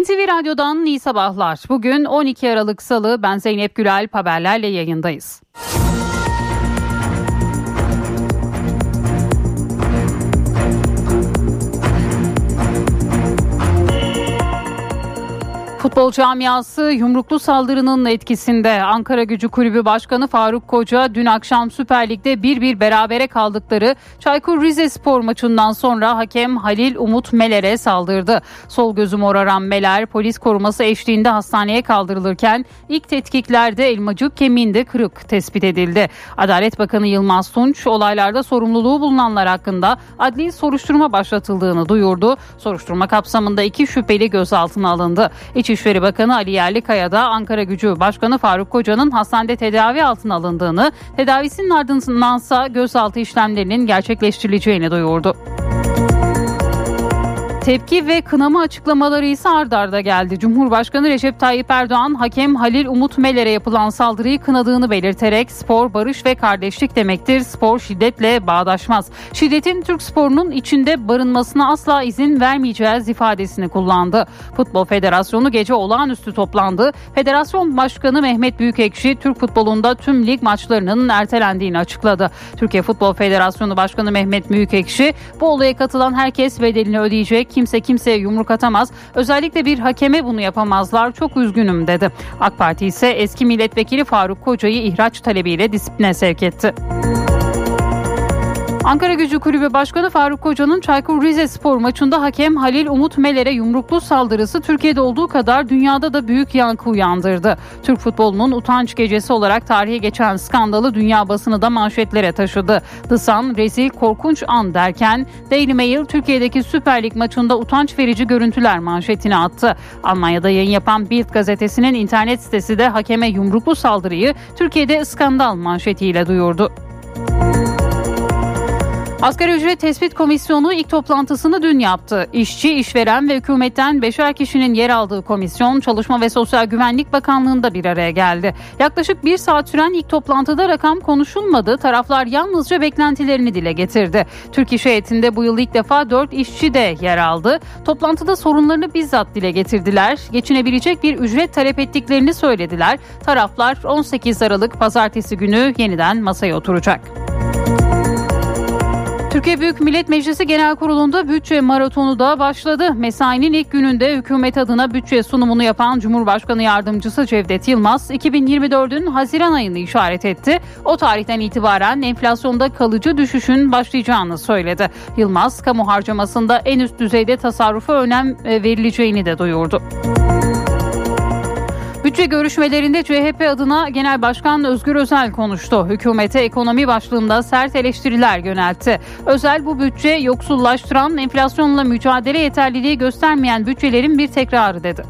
NTV Radyo'dan iyi sabahlar. Bugün 12 Aralık Salı ben Zeynep Gülal haberlerle yayındayız. Futbol camiası yumruklu saldırının etkisinde Ankara Gücü Kulübü Başkanı Faruk Koca dün akşam Süper Lig'de 1-1 berabere kaldıkları Çaykur Rizespor maçından sonra hakem Halil Umut Meler'e saldırdı. Sol gözü moraran Meler polis koruması eşliğinde hastaneye kaldırılırken ilk tetkiklerde elmacık kemiğinde kırık tespit edildi. Adalet Bakanı Yılmaz Tunç olaylarda sorumluluğu bulunanlar hakkında adli soruşturma başlatıldığını duyurdu. Soruşturma kapsamında iki şüpheli gözaltına alındı. İç İçişleri Bakanı Ali Yerlikaya da Ankara Gücü Başkanı Faruk Koca'nın hastanede tedavi altına alındığını, tedavisinin ardındansa gözaltı işlemlerinin gerçekleştirileceğini duyurdu. Tepki ve kınama açıklamaları ise ard arda geldi. Cumhurbaşkanı Recep Tayyip Erdoğan hakem Halil Umut Meler'e yapılan saldırıyı kınadığını belirterek spor barış ve kardeşlik demektir. Spor şiddetle bağdaşmaz. Şiddetin Türk sporunun içinde barınmasına asla izin vermeyeceğiz ifadesini kullandı. Futbol Federasyonu gece olağanüstü toplandı. Federasyon Başkanı Mehmet Büyükekşi Türk futbolunda tüm lig maçlarının ertelendiğini açıkladı. Türkiye Futbol Federasyonu Başkanı Mehmet Büyükekşi bu olaya katılan herkes bedelini ödeyecek kimse kimseye yumruk atamaz. Özellikle bir hakeme bunu yapamazlar. Çok üzgünüm dedi. AK Parti ise eski milletvekili Faruk Koca'yı ihraç talebiyle disipline sevk etti. Ankara Gücü Kulübü Başkanı Faruk Koca'nın Çaykur Rizespor maçında hakem Halil Umut Meler'e yumruklu saldırısı Türkiye'de olduğu kadar dünyada da büyük yankı uyandırdı. Türk futbolunun utanç gecesi olarak tarihe geçen skandalı dünya basını da manşetlere taşıdı. The Sun rezil korkunç an derken Daily Mail Türkiye'deki Süper Lig maçında utanç verici görüntüler manşetini attı. Almanya'da yayın yapan Bild gazetesinin internet sitesi de hakeme yumruklu saldırıyı Türkiye'de skandal manşetiyle duyurdu. Asgari ücret tespit komisyonu ilk toplantısını dün yaptı. İşçi, işveren ve hükümetten beşer kişinin yer aldığı komisyon Çalışma ve Sosyal Güvenlik Bakanlığı'nda bir araya geldi. Yaklaşık bir saat süren ilk toplantıda rakam konuşulmadı. Taraflar yalnızca beklentilerini dile getirdi. Türk İş heyetinde bu yıl ilk defa dört işçi de yer aldı. Toplantıda sorunlarını bizzat dile getirdiler. Geçinebilecek bir ücret talep ettiklerini söylediler. Taraflar 18 Aralık pazartesi günü yeniden masaya oturacak. Türkiye Büyük Millet Meclisi Genel Kurulu'nda bütçe maratonu da başladı. Mesainin ilk gününde hükümet adına bütçe sunumunu yapan Cumhurbaşkanı Yardımcısı Cevdet Yılmaz, 2024'ün Haziran ayını işaret etti. O tarihten itibaren enflasyonda kalıcı düşüşün başlayacağını söyledi. Yılmaz, kamu harcamasında en üst düzeyde tasarrufa önem e, verileceğini de duyurdu. Bütçe görüşmelerinde CHP adına Genel Başkan Özgür Özel konuştu. Hükümete ekonomi başlığında sert eleştiriler yöneltti. Özel bu bütçe yoksullaştıran, enflasyonla mücadele yeterliliği göstermeyen bütçelerin bir tekrarı dedi.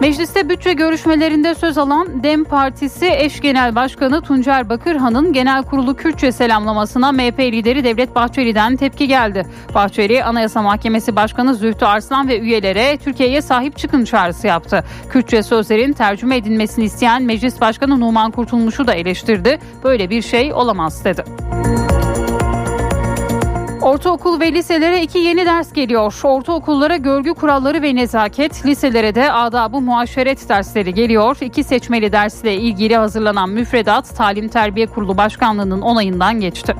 Mecliste bütçe görüşmelerinde söz alan DEM Partisi eş genel başkanı Tuncer Bakırhan'ın genel kurulu Kürtçe selamlamasına MHP lideri Devlet Bahçeli'den tepki geldi. Bahçeli Anayasa Mahkemesi Başkanı Zühtü Arslan ve üyelere Türkiye'ye sahip çıkın çağrısı yaptı. Kürtçe sözlerin tercüme edilmesini isteyen Meclis Başkanı Numan Kurtulmuş'u da eleştirdi. Böyle bir şey olamaz dedi. Ortaokul ve liselere iki yeni ders geliyor. Ortaokullara görgü kuralları ve nezaket, liselere de adabı muaşeret dersleri geliyor. İki seçmeli dersle ilgili hazırlanan müfredat Talim Terbiye Kurulu Başkanlığı'nın onayından geçti.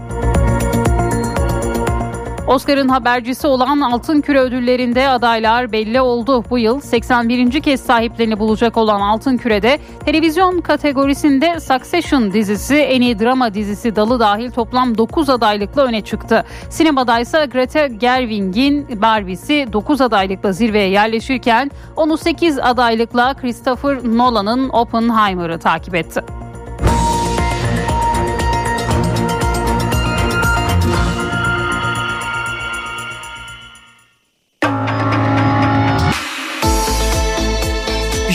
Oscar'ın habercisi olan Altın Küre ödüllerinde adaylar belli oldu. Bu yıl 81. kez sahiplerini bulacak olan Altın Küre'de televizyon kategorisinde Succession dizisi en iyi drama dizisi dalı dahil toplam 9 adaylıkla öne çıktı. Sinemada ise Greta Gerwig'in Barbie'si 9 adaylıkla zirveye yerleşirken onu 8 adaylıkla Christopher Nolan'ın Oppenheimer'ı takip etti.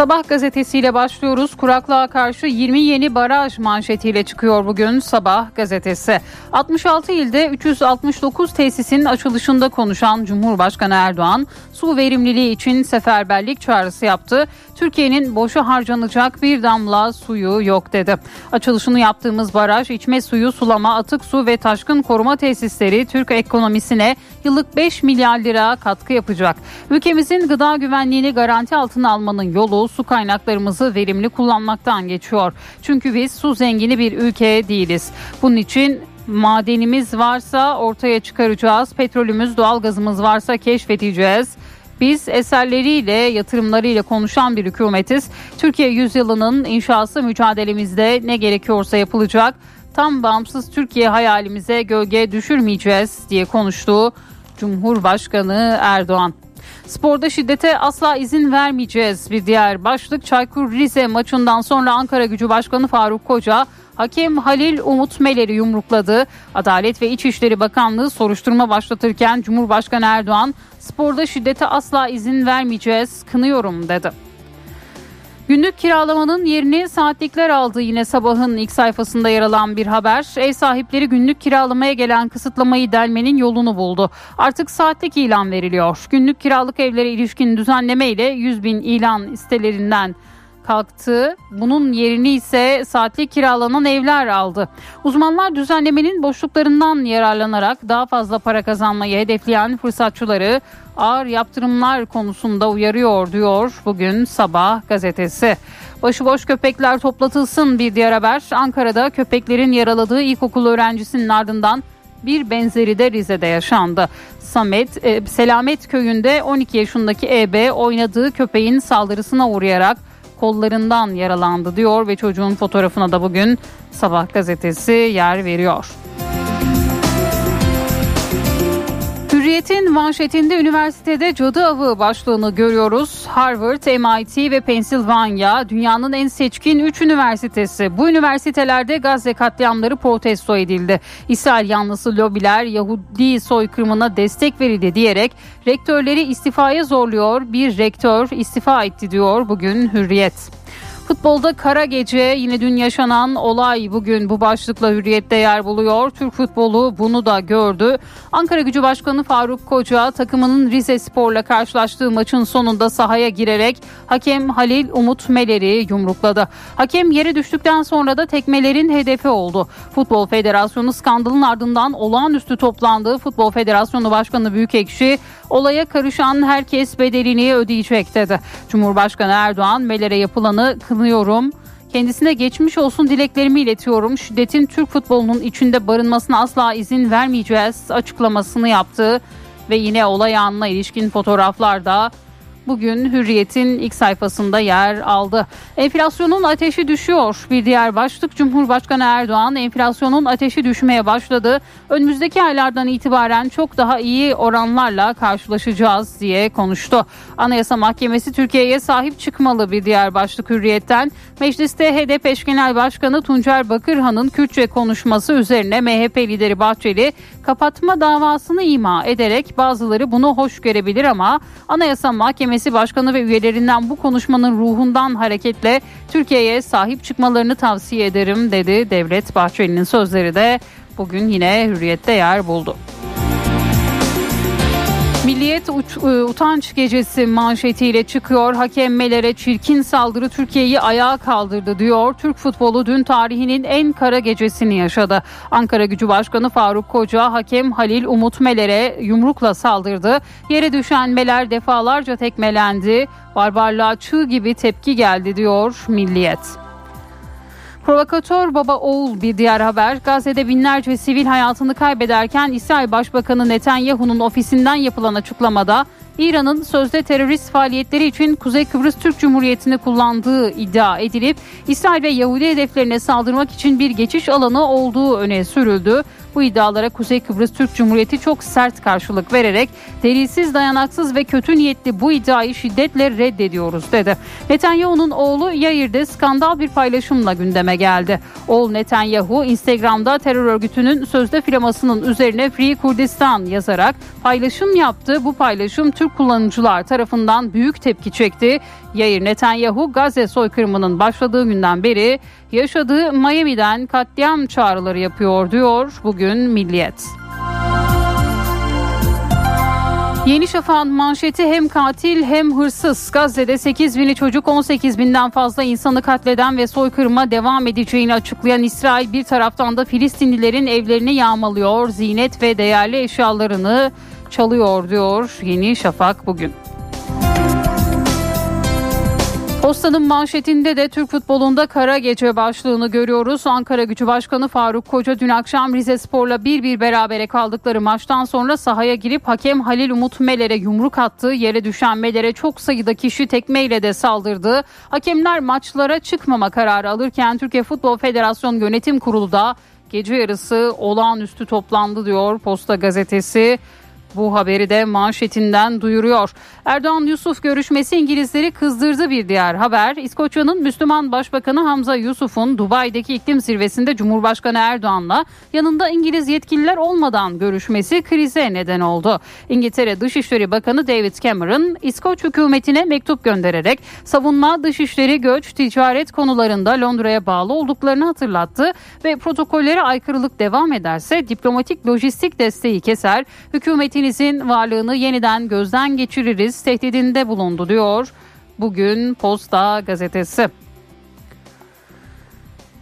Sabah gazetesiyle başlıyoruz. Kuraklığa karşı 20 yeni baraj manşetiyle çıkıyor bugün Sabah gazetesi. 66 ilde 369 tesisin açılışında konuşan Cumhurbaşkanı Erdoğan, su verimliliği için seferberlik çağrısı yaptı. Türkiye'nin boşa harcanacak bir damla suyu yok dedi. Açılışını yaptığımız baraj, içme suyu, sulama, atık su ve taşkın koruma tesisleri Türk ekonomisine yıllık 5 milyar lira katkı yapacak. Ülkemizin gıda güvenliğini garanti altına almanın yolu su kaynaklarımızı verimli kullanmaktan geçiyor. Çünkü biz su zengini bir ülke değiliz. Bunun için madenimiz varsa ortaya çıkaracağız. Petrolümüz, doğalgazımız varsa keşfedeceğiz. Biz eserleriyle, yatırımlarıyla konuşan bir hükümetiz. Türkiye yüzyılının inşası mücadelemizde ne gerekiyorsa yapılacak. Tam bağımsız Türkiye hayalimize gölge düşürmeyeceğiz diye konuştu Cumhurbaşkanı Erdoğan. Sporda şiddete asla izin vermeyeceğiz. Bir diğer başlık Çaykur Rize maçından sonra Ankara Gücü Başkanı Faruk Koca Hakem Halil Umut Meler'i yumrukladı. Adalet ve İçişleri Bakanlığı soruşturma başlatırken Cumhurbaşkanı Erdoğan sporda şiddete asla izin vermeyeceğiz, kınıyorum dedi. Günlük kiralamanın yerini saatlikler aldı yine sabahın ilk sayfasında yer alan bir haber. Ev sahipleri günlük kiralamaya gelen kısıtlamayı delmenin yolunu buldu. Artık saatlik ilan veriliyor. Günlük kiralık evlere ilişkin düzenleme ile 100 bin ilan sitelerinden kalktı. Bunun yerini ise saatlik kiralanan evler aldı. Uzmanlar düzenlemenin boşluklarından yararlanarak daha fazla para kazanmayı hedefleyen fırsatçıları ağır yaptırımlar konusunda uyarıyor diyor bugün Sabah gazetesi. Başıboş köpekler toplatılsın bir diğer haber. Ankara'da köpeklerin yaraladığı ilkokul öğrencisinin ardından bir benzeri de Rize'de yaşandı. Samet, e, Selamet köyünde 12 yaşındaki EB oynadığı köpeğin saldırısına uğrayarak kollarından yaralandı diyor ve çocuğun fotoğrafına da bugün Sabah gazetesi yer veriyor. Hürriyet'in manşetinde üniversitede cadı avı başlığını görüyoruz. Harvard, MIT ve Pennsylvania dünyanın en seçkin 3 üniversitesi. Bu üniversitelerde Gazze katliamları protesto edildi. İsrail yanlısı lobiler Yahudi soykırımına destek verildi diyerek rektörleri istifaya zorluyor. Bir rektör istifa etti diyor bugün Hürriyet. Futbolda kara gece yine dün yaşanan olay bugün bu başlıkla hürriyette yer buluyor. Türk futbolu bunu da gördü. Ankara Gücü Başkanı Faruk Koca takımının Rize Spor'la karşılaştığı maçın sonunda sahaya girerek hakem Halil Umut Meler'i yumrukladı. Hakem yere düştükten sonra da tekmelerin hedefi oldu. Futbol Federasyonu skandalın ardından olağanüstü toplandığı Futbol Federasyonu Başkanı Büyükekşi olaya karışan herkes bedelini ödeyecek dedi. Cumhurbaşkanı Erdoğan Meler'e yapılanı kınıyorum. Kendisine geçmiş olsun dileklerimi iletiyorum. Şiddetin Türk futbolunun içinde barınmasına asla izin vermeyeceğiz açıklamasını yaptı. Ve yine olay anına ilişkin fotoğraflarda bugün Hürriyet'in ilk sayfasında yer aldı. Enflasyonun ateşi düşüyor. Bir diğer başlık Cumhurbaşkanı Erdoğan enflasyonun ateşi düşmeye başladı. Önümüzdeki aylardan itibaren çok daha iyi oranlarla karşılaşacağız diye konuştu. Anayasa Mahkemesi Türkiye'ye sahip çıkmalı bir diğer başlık Hürriyet'ten. Mecliste HDP eş genel başkanı Tuncer Bakırhan'ın Kürtçe konuşması üzerine MHP lideri Bahçeli kapatma davasını ima ederek bazıları bunu hoş görebilir ama Anayasa Mahkemesi Başkanı ve üyelerinden bu konuşmanın ruhundan hareketle Türkiye'ye sahip çıkmalarını tavsiye ederim dedi Devlet Bahçeli'nin sözleri de bugün yine hürriyette yer buldu. Milliyet e, utanç gecesi manşetiyle çıkıyor. Hakemmelere çirkin saldırı Türkiye'yi ayağa kaldırdı diyor. Türk futbolu dün tarihinin en kara gecesini yaşadı. Ankara Gücü Başkanı Faruk Koca hakem Halil Umut Meler'e yumrukla saldırdı. Yere düşen Meler defalarca tekmelendi. Barbarlığa çığ gibi tepki geldi diyor Milliyet. Provokatör baba oğul bir diğer haber. Gazze'de binlerce sivil hayatını kaybederken İsrail Başbakanı Netanyahu'nun ofisinden yapılan açıklamada İran'ın sözde terörist faaliyetleri için Kuzey Kıbrıs Türk Cumhuriyeti'ni kullandığı iddia edilip İsrail ve Yahudi hedeflerine saldırmak için bir geçiş alanı olduğu öne sürüldü. Bu iddialara Kuzey Kıbrıs Türk Cumhuriyeti çok sert karşılık vererek delilsiz, dayanaksız ve kötü niyetli bu iddiayı şiddetle reddediyoruz dedi. Netanyahu'nun oğlu Yair'de skandal bir paylaşımla gündeme geldi. Oğul Netanyahu Instagram'da terör örgütünün sözde firmasının üzerine Free Kurdistan yazarak paylaşım yaptı. Bu paylaşım Türk kullanıcılar tarafından büyük tepki çekti. Yair Netanyahu Gazze soykırımının başladığı günden beri yaşadığı Miami'den katliam çağrıları yapıyor diyor bugün Milliyet. Yeni Şafak'ın manşeti hem katil hem hırsız. Gazze'de 8 bini çocuk 18 binden fazla insanı katleden ve soykırıma devam edeceğini açıklayan İsrail bir taraftan da Filistinlilerin evlerini yağmalıyor, zinet ve değerli eşyalarını çalıyor diyor Yeni Şafak bugün. Postanın manşetinde de Türk futbolunda kara gece başlığını görüyoruz. Ankara Gücü Başkanı Faruk Koca dün akşam Rize Spor'la bir bir berabere kaldıkları maçtan sonra sahaya girip hakem Halil Umut Meler'e yumruk attı. Yere düşen Meler'e çok sayıda kişi tekmeyle de saldırdı. Hakemler maçlara çıkmama kararı alırken Türkiye Futbol Federasyonu Yönetim Kurulu da gece yarısı olağanüstü toplandı diyor Posta Gazetesi. Bu haberi de manşetinden duyuruyor. Erdoğan Yusuf görüşmesi İngilizleri kızdırdı bir diğer haber. İskoçya'nın Müslüman Başbakanı Hamza Yusuf'un Dubai'deki iklim zirvesinde Cumhurbaşkanı Erdoğan'la yanında İngiliz yetkililer olmadan görüşmesi krize neden oldu. İngiltere Dışişleri Bakanı David Cameron İskoç hükümetine mektup göndererek savunma, dışişleri, göç, ticaret konularında Londra'ya bağlı olduklarını hatırlattı ve protokollere aykırılık devam ederse diplomatik lojistik desteği keser, hükümetin devletinizin varlığını yeniden gözden geçiririz tehdidinde bulundu diyor bugün Posta gazetesi.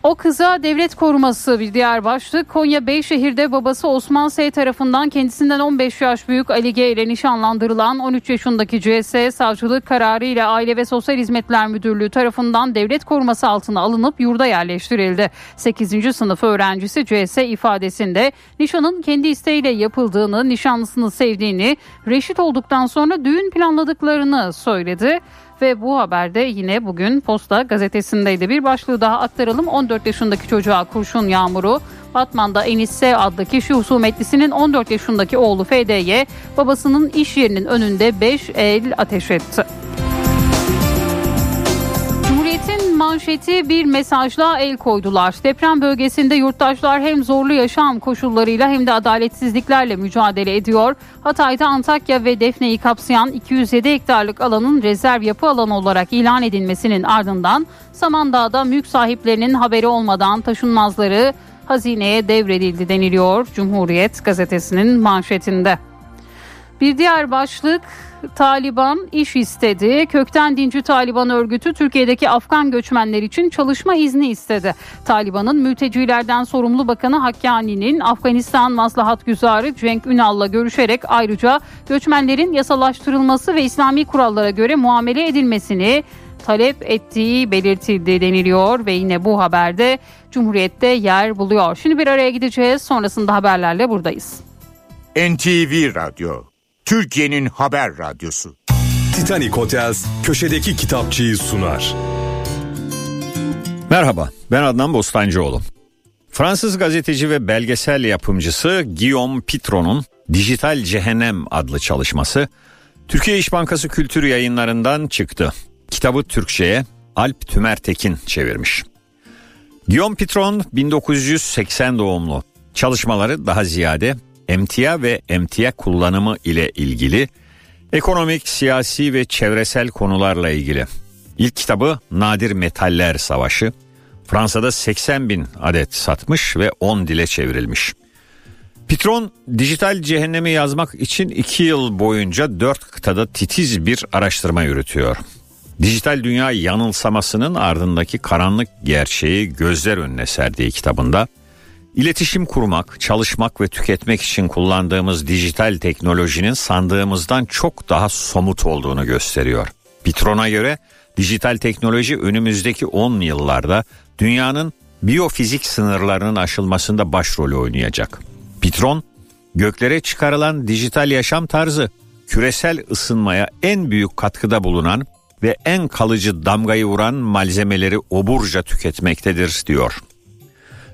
O kıza devlet koruması bir diğer başlık. Konya Beyşehir'de babası Osman S. tarafından kendisinden 15 yaş büyük Ali G. ile nişanlandırılan 13 yaşındaki CS savcılık kararı ile Aile ve Sosyal Hizmetler Müdürlüğü tarafından devlet koruması altına alınıp yurda yerleştirildi. 8. sınıf öğrencisi CS ifadesinde nişanın kendi isteğiyle yapıldığını, nişanlısını sevdiğini, reşit olduktan sonra düğün planladıklarını söyledi ve bu haberde yine bugün Posta gazetesindeydi. Bir başlığı daha aktaralım. 14 yaşındaki çocuğa kurşun yağmuru. Batman'da Enis S. adlı kişi husumetlisinin 14 yaşındaki oğlu FD'ye babasının iş yerinin önünde 5 el ateş etti manşeti bir mesajla el koydular. Deprem bölgesinde yurttaşlar hem zorlu yaşam koşullarıyla hem de adaletsizliklerle mücadele ediyor. Hatay'da Antakya ve Defne'yi kapsayan 207 hektarlık alanın rezerv yapı alanı olarak ilan edilmesinin ardından Samandağ'da mülk sahiplerinin haberi olmadan taşınmazları hazineye devredildi deniliyor Cumhuriyet gazetesinin manşetinde. Bir diğer başlık Taliban iş istedi. Kökten dinci Taliban örgütü Türkiye'deki Afgan göçmenler için çalışma izni istedi. Taliban'ın mültecilerden sorumlu bakanı Hakkani'nin Afganistan Maslahat Güzarı Cenk Ünal'la görüşerek ayrıca göçmenlerin yasalaştırılması ve İslami kurallara göre muamele edilmesini talep ettiği belirtildi deniliyor ve yine bu haberde Cumhuriyet'te yer buluyor. Şimdi bir araya gideceğiz sonrasında haberlerle buradayız. NTV Radyo Türkiye'nin haber radyosu. Titanic Hotels köşedeki kitapçıyı sunar. Merhaba, ben Adnan Bostancıoğlu. Fransız gazeteci ve belgesel yapımcısı Guillaume Pitron'un Dijital Cehennem adlı çalışması Türkiye İş Bankası Kültür Yayınlarından çıktı. Kitabı Türkçe'ye Alp Tümertekin çevirmiş. Guillaume Pitron 1980 doğumlu. Çalışmaları daha ziyade emtia ve emtia kullanımı ile ilgili ekonomik, siyasi ve çevresel konularla ilgili. İlk kitabı Nadir Metaller Savaşı. Fransa'da 80 bin adet satmış ve 10 dile çevrilmiş. Pitron dijital cehennemi yazmak için 2 yıl boyunca 4 kıtada titiz bir araştırma yürütüyor. Dijital dünya yanılsamasının ardındaki karanlık gerçeği gözler önüne serdiği kitabında İletişim kurmak, çalışmak ve tüketmek için kullandığımız dijital teknolojinin sandığımızdan çok daha somut olduğunu gösteriyor. Pitron'a göre dijital teknoloji önümüzdeki 10 yıllarda dünyanın biyofizik sınırlarının aşılmasında başrol oynayacak. Pitron, göklere çıkarılan dijital yaşam tarzı küresel ısınmaya en büyük katkıda bulunan ve en kalıcı damgayı vuran malzemeleri oburca tüketmektedir diyor.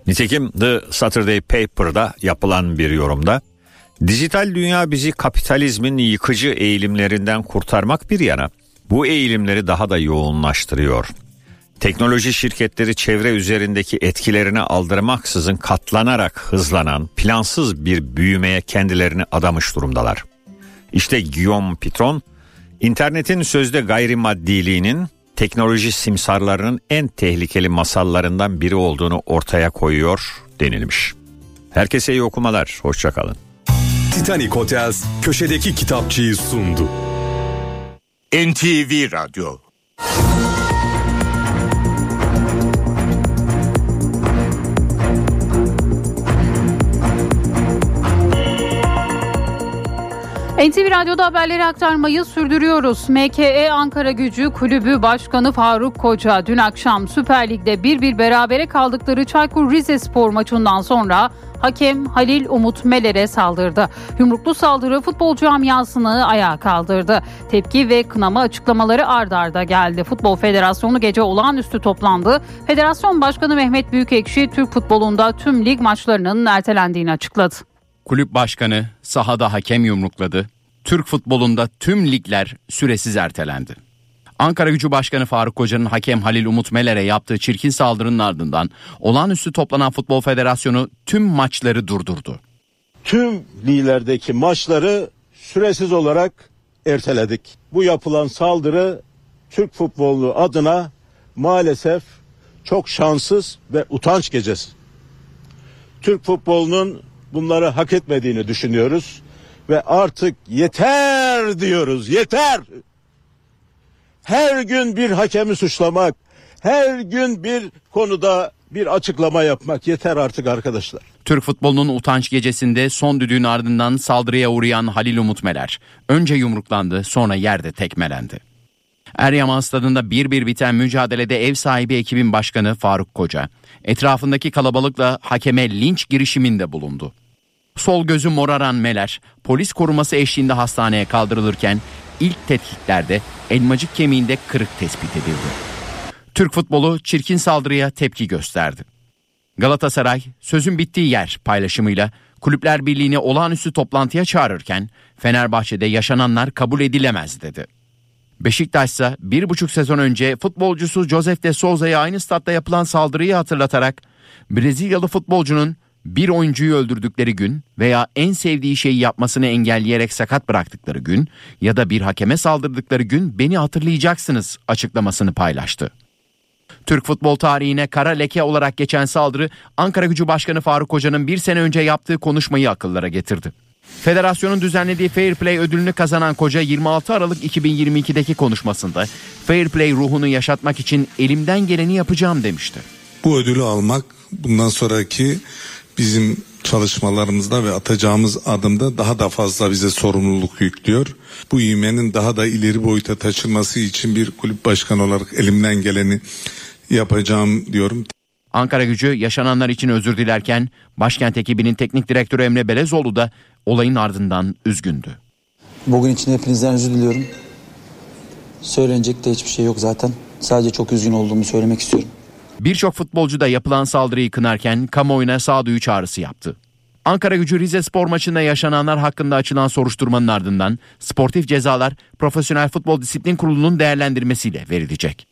Nitekim The Saturday Paper'da yapılan bir yorumda dijital dünya bizi kapitalizmin yıkıcı eğilimlerinden kurtarmak bir yana bu eğilimleri daha da yoğunlaştırıyor. Teknoloji şirketleri çevre üzerindeki etkilerini aldırmaksızın katlanarak hızlanan plansız bir büyümeye kendilerini adamış durumdalar. İşte Guillaume Pitron, internetin sözde gayrimaddiliğinin teknoloji simsarlarının en tehlikeli masallarından biri olduğunu ortaya koyuyor denilmiş. Herkese iyi okumalar, hoşçakalın. Titanic Hotels köşedeki kitapçıyı sundu. NTV Radyo NTV Radyo'da haberleri aktarmayı sürdürüyoruz. MKE Ankara Gücü Kulübü Başkanı Faruk Koca dün akşam Süper Lig'de bir bir berabere kaldıkları Çaykur Rizespor maçından sonra hakem Halil Umut Meler'e saldırdı. Yumruklu saldırı futbol camiasını ayağa kaldırdı. Tepki ve kınama açıklamaları ard arda geldi. Futbol Federasyonu gece olağanüstü toplandı. Federasyon Başkanı Mehmet Büyükekşi Türk futbolunda tüm lig maçlarının ertelendiğini açıkladı. Kulüp başkanı sahada hakem yumrukladı. Türk futbolunda tüm ligler süresiz ertelendi. Ankara Gücü Başkanı Faruk Koca'nın hakem Halil Umut Meler'e yaptığı çirkin saldırının ardından olağanüstü toplanan Futbol Federasyonu tüm maçları durdurdu. Tüm liglerdeki maçları süresiz olarak erteledik. Bu yapılan saldırı Türk futbolu adına maalesef çok şanssız ve utanç gecesi. Türk futbolunun bunları hak etmediğini düşünüyoruz ve artık yeter diyoruz. Yeter. Her gün bir hakemi suçlamak, her gün bir konuda bir açıklama yapmak yeter artık arkadaşlar. Türk futbolunun utanç gecesinde son düdüğün ardından saldırıya uğrayan Halil Umut Meler önce yumruklandı sonra yerde tekmelendi. Eryaman stadında 1-1 biten mücadelede ev sahibi ekibin başkanı Faruk Koca etrafındaki kalabalıkla hakeme linç girişiminde bulundu. Sol gözü moraran Meler polis koruması eşliğinde hastaneye kaldırılırken ilk tetkiklerde elmacık kemiğinde kırık tespit edildi. Türk futbolu çirkin saldırıya tepki gösterdi. Galatasaray sözün bittiği yer paylaşımıyla Kulüpler Birliği'ni olağanüstü toplantıya çağırırken Fenerbahçe'de yaşananlar kabul edilemez dedi. Beşiktaş ise bir buçuk sezon önce futbolcusu Josef de Souza'ya aynı statta yapılan saldırıyı hatırlatarak Brezilyalı futbolcunun bir oyuncuyu öldürdükleri gün veya en sevdiği şeyi yapmasını engelleyerek sakat bıraktıkları gün ya da bir hakeme saldırdıkları gün beni hatırlayacaksınız açıklamasını paylaştı. Türk futbol tarihine kara leke olarak geçen saldırı Ankara Gücü Başkanı Faruk Hoca'nın bir sene önce yaptığı konuşmayı akıllara getirdi. Federasyonun düzenlediği Fair Play ödülünü kazanan Koca 26 Aralık 2022'deki konuşmasında Fair Play ruhunu yaşatmak için elimden geleni yapacağım demişti. Bu ödülü almak bundan sonraki bizim çalışmalarımızda ve atacağımız adımda daha da fazla bize sorumluluk yüklüyor. Bu ivmenin daha da ileri boyuta taşınması için bir kulüp başkanı olarak elimden geleni yapacağım diyorum. Ankara gücü yaşananlar için özür dilerken başkent ekibinin teknik direktörü Emre Belezoğlu da olayın ardından üzgündü. Bugün için hepinizden özür diliyorum. Söylenecek de hiçbir şey yok zaten. Sadece çok üzgün olduğumu söylemek istiyorum. Birçok futbolcu da yapılan saldırıyı kınarken kamuoyuna sağduyu çağrısı yaptı. Ankara gücü Rize spor maçında yaşananlar hakkında açılan soruşturmanın ardından sportif cezalar Profesyonel Futbol Disiplin Kurulu'nun değerlendirmesiyle verilecek.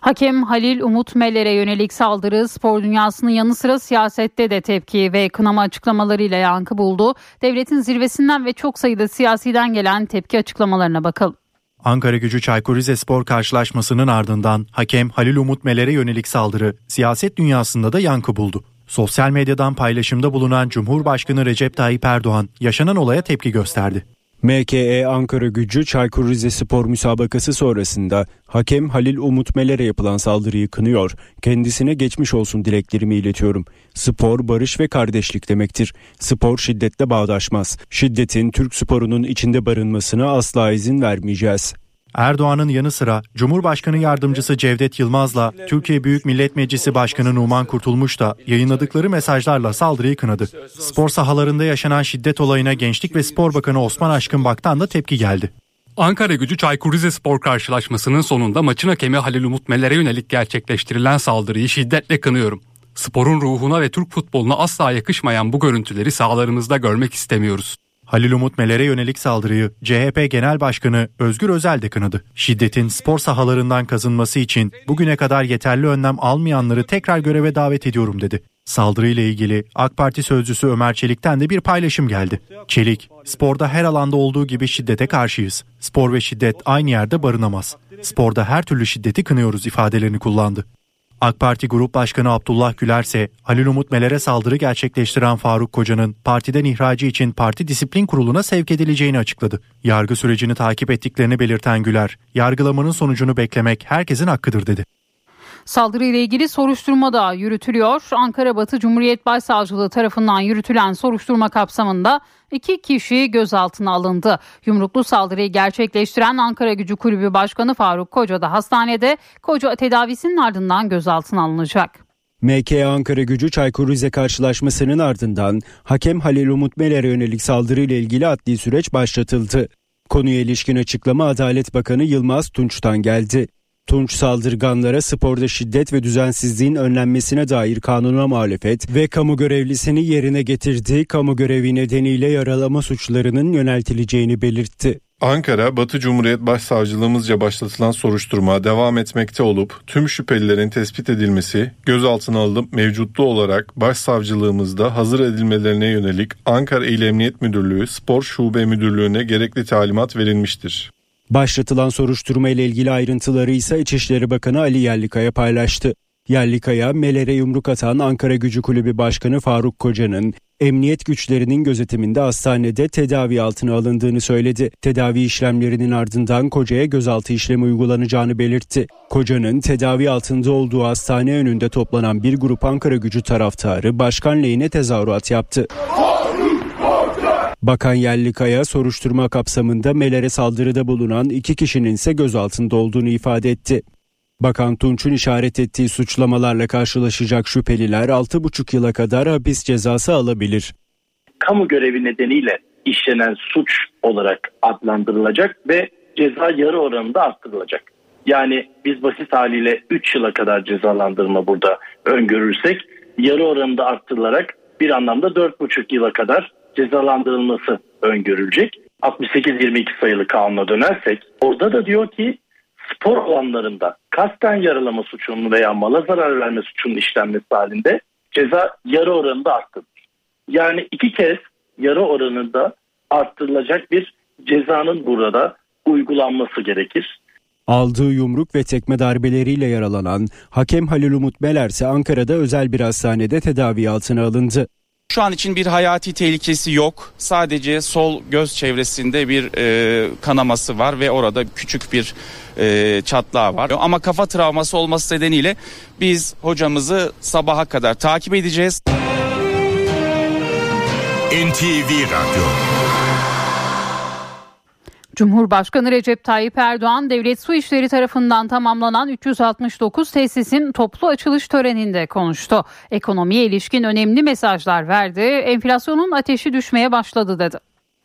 Hakem Halil Umut Meler'e yönelik saldırı spor dünyasının yanı sıra siyasette de tepki ve kınama açıklamalarıyla yankı buldu. Devletin zirvesinden ve çok sayıda siyasiden gelen tepki açıklamalarına bakalım. Ankara gücü Çaykur Rizespor karşılaşmasının ardından hakem Halil Umut Meler'e yönelik saldırı siyaset dünyasında da yankı buldu. Sosyal medyadan paylaşımda bulunan Cumhurbaşkanı Recep Tayyip Erdoğan yaşanan olaya tepki gösterdi. MKE Ankara gücü Çaykur Rizespor müsabakası sonrasında hakem Halil Umut Meler'e yapılan saldırıyı kınıyor. Kendisine geçmiş olsun dileklerimi iletiyorum. Spor barış ve kardeşlik demektir. Spor şiddetle bağdaşmaz. Şiddetin Türk sporunun içinde barınmasına asla izin vermeyeceğiz. Erdoğan'ın yanı sıra Cumhurbaşkanı Yardımcısı Cevdet Yılmaz'la Türkiye Büyük Millet Meclisi Başkanı Numan Kurtulmuş da yayınladıkları mesajlarla saldırıyı kınadı. Spor sahalarında yaşanan şiddet olayına Gençlik ve Spor Bakanı Osman Aşkın Bak'tan da tepki geldi. Ankara gücü Çaykur Rizespor karşılaşmasının sonunda maçın hakemi Halil Umut Meler'e yönelik gerçekleştirilen saldırıyı şiddetle kınıyorum. Sporun ruhuna ve Türk futboluna asla yakışmayan bu görüntüleri sahalarımızda görmek istemiyoruz. Halil Umut Meler'e yönelik saldırıyı CHP Genel Başkanı Özgür Özel de kınadı. Şiddetin spor sahalarından kazınması için bugüne kadar yeterli önlem almayanları tekrar göreve davet ediyorum dedi. Saldırıyla ilgili AK Parti sözcüsü Ömer Çelik'ten de bir paylaşım geldi. Çelik, sporda her alanda olduğu gibi şiddete karşıyız. Spor ve şiddet aynı yerde barınamaz. Sporda her türlü şiddeti kınıyoruz ifadelerini kullandı. AK Parti Grup Başkanı Abdullah Güler ise Halil Umut Meler'e saldırı gerçekleştiren Faruk Koca'nın partiden ihracı için Parti Disiplin Kurulu'na sevk edileceğini açıkladı. Yargı sürecini takip ettiklerini belirten Güler, yargılamanın sonucunu beklemek herkesin hakkıdır dedi. Saldırıyla ilgili soruşturma da yürütülüyor. Ankara Batı Cumhuriyet Başsavcılığı tarafından yürütülen soruşturma kapsamında iki kişi gözaltına alındı. Yumruklu saldırıyı gerçekleştiren Ankara Gücü Kulübü Başkanı Faruk Koca da hastanede. Koca tedavisinin ardından gözaltına alınacak. MK Ankara gücü Çaykur Rize karşılaşmasının ardından hakem Halil Umut Meler'e yönelik saldırıyla ilgili adli süreç başlatıldı. Konuya ilişkin açıklama Adalet Bakanı Yılmaz Tunç'tan geldi. Tunç saldırganlara sporda şiddet ve düzensizliğin önlenmesine dair kanuna muhalefet ve kamu görevlisini yerine getirdiği kamu görevi nedeniyle yaralama suçlarının yöneltileceğini belirtti. Ankara, Batı Cumhuriyet Başsavcılığımızca başlatılan soruşturma devam etmekte olup tüm şüphelilerin tespit edilmesi, gözaltına alınıp mevcutlu olarak başsavcılığımızda hazır edilmelerine yönelik Ankara İl Emniyet Müdürlüğü Spor Şube Müdürlüğü'ne gerekli talimat verilmiştir. Başlatılan soruşturma ile ilgili ayrıntıları ise İçişleri Bakanı Ali Yerlikaya paylaştı. Yerlikaya, Meler'e yumruk atan Ankara Gücü Kulübü Başkanı Faruk Koca'nın emniyet güçlerinin gözetiminde hastanede tedavi altına alındığını söyledi. Tedavi işlemlerinin ardından Koca'ya gözaltı işlemi uygulanacağını belirtti. Koca'nın tedavi altında olduğu hastane önünde toplanan bir grup Ankara Gücü taraftarı başkan lehine tezahürat yaptı. Bakan Yerlikaya soruşturma kapsamında Meler'e saldırıda bulunan iki kişinin ise gözaltında olduğunu ifade etti. Bakan Tunç'un işaret ettiği suçlamalarla karşılaşacak şüpheliler 6,5 yıla kadar hapis cezası alabilir. Kamu görevi nedeniyle işlenen suç olarak adlandırılacak ve ceza yarı oranında arttırılacak. Yani biz basit haliyle 3 yıla kadar cezalandırma burada öngörürsek yarı oranında arttırılarak bir anlamda 4,5 yıla kadar cezalandırılması öngörülecek. 68-22 sayılı kanuna dönersek orada da diyor ki spor alanlarında kasten yaralama suçunun veya mala zarar verme suçunun işlenmesi halinde ceza yarı oranında arttırılır. Yani iki kez yarı oranında arttırılacak bir cezanın burada uygulanması gerekir. Aldığı yumruk ve tekme darbeleriyle yaralanan hakem Halil Umut Meler ise Ankara'da özel bir hastanede tedavi altına alındı. Şu an için bir hayati tehlikesi yok. Sadece sol göz çevresinde bir e, kanaması var ve orada küçük bir e, çatlağı var. Ama kafa travması olması nedeniyle biz hocamızı sabaha kadar takip edeceğiz. NTV Radyo Cumhurbaşkanı Recep Tayyip Erdoğan Devlet Su İşleri tarafından tamamlanan 369 tesisin toplu açılış töreninde konuştu. Ekonomiye ilişkin önemli mesajlar verdi. Enflasyonun ateşi düşmeye başladı dedi.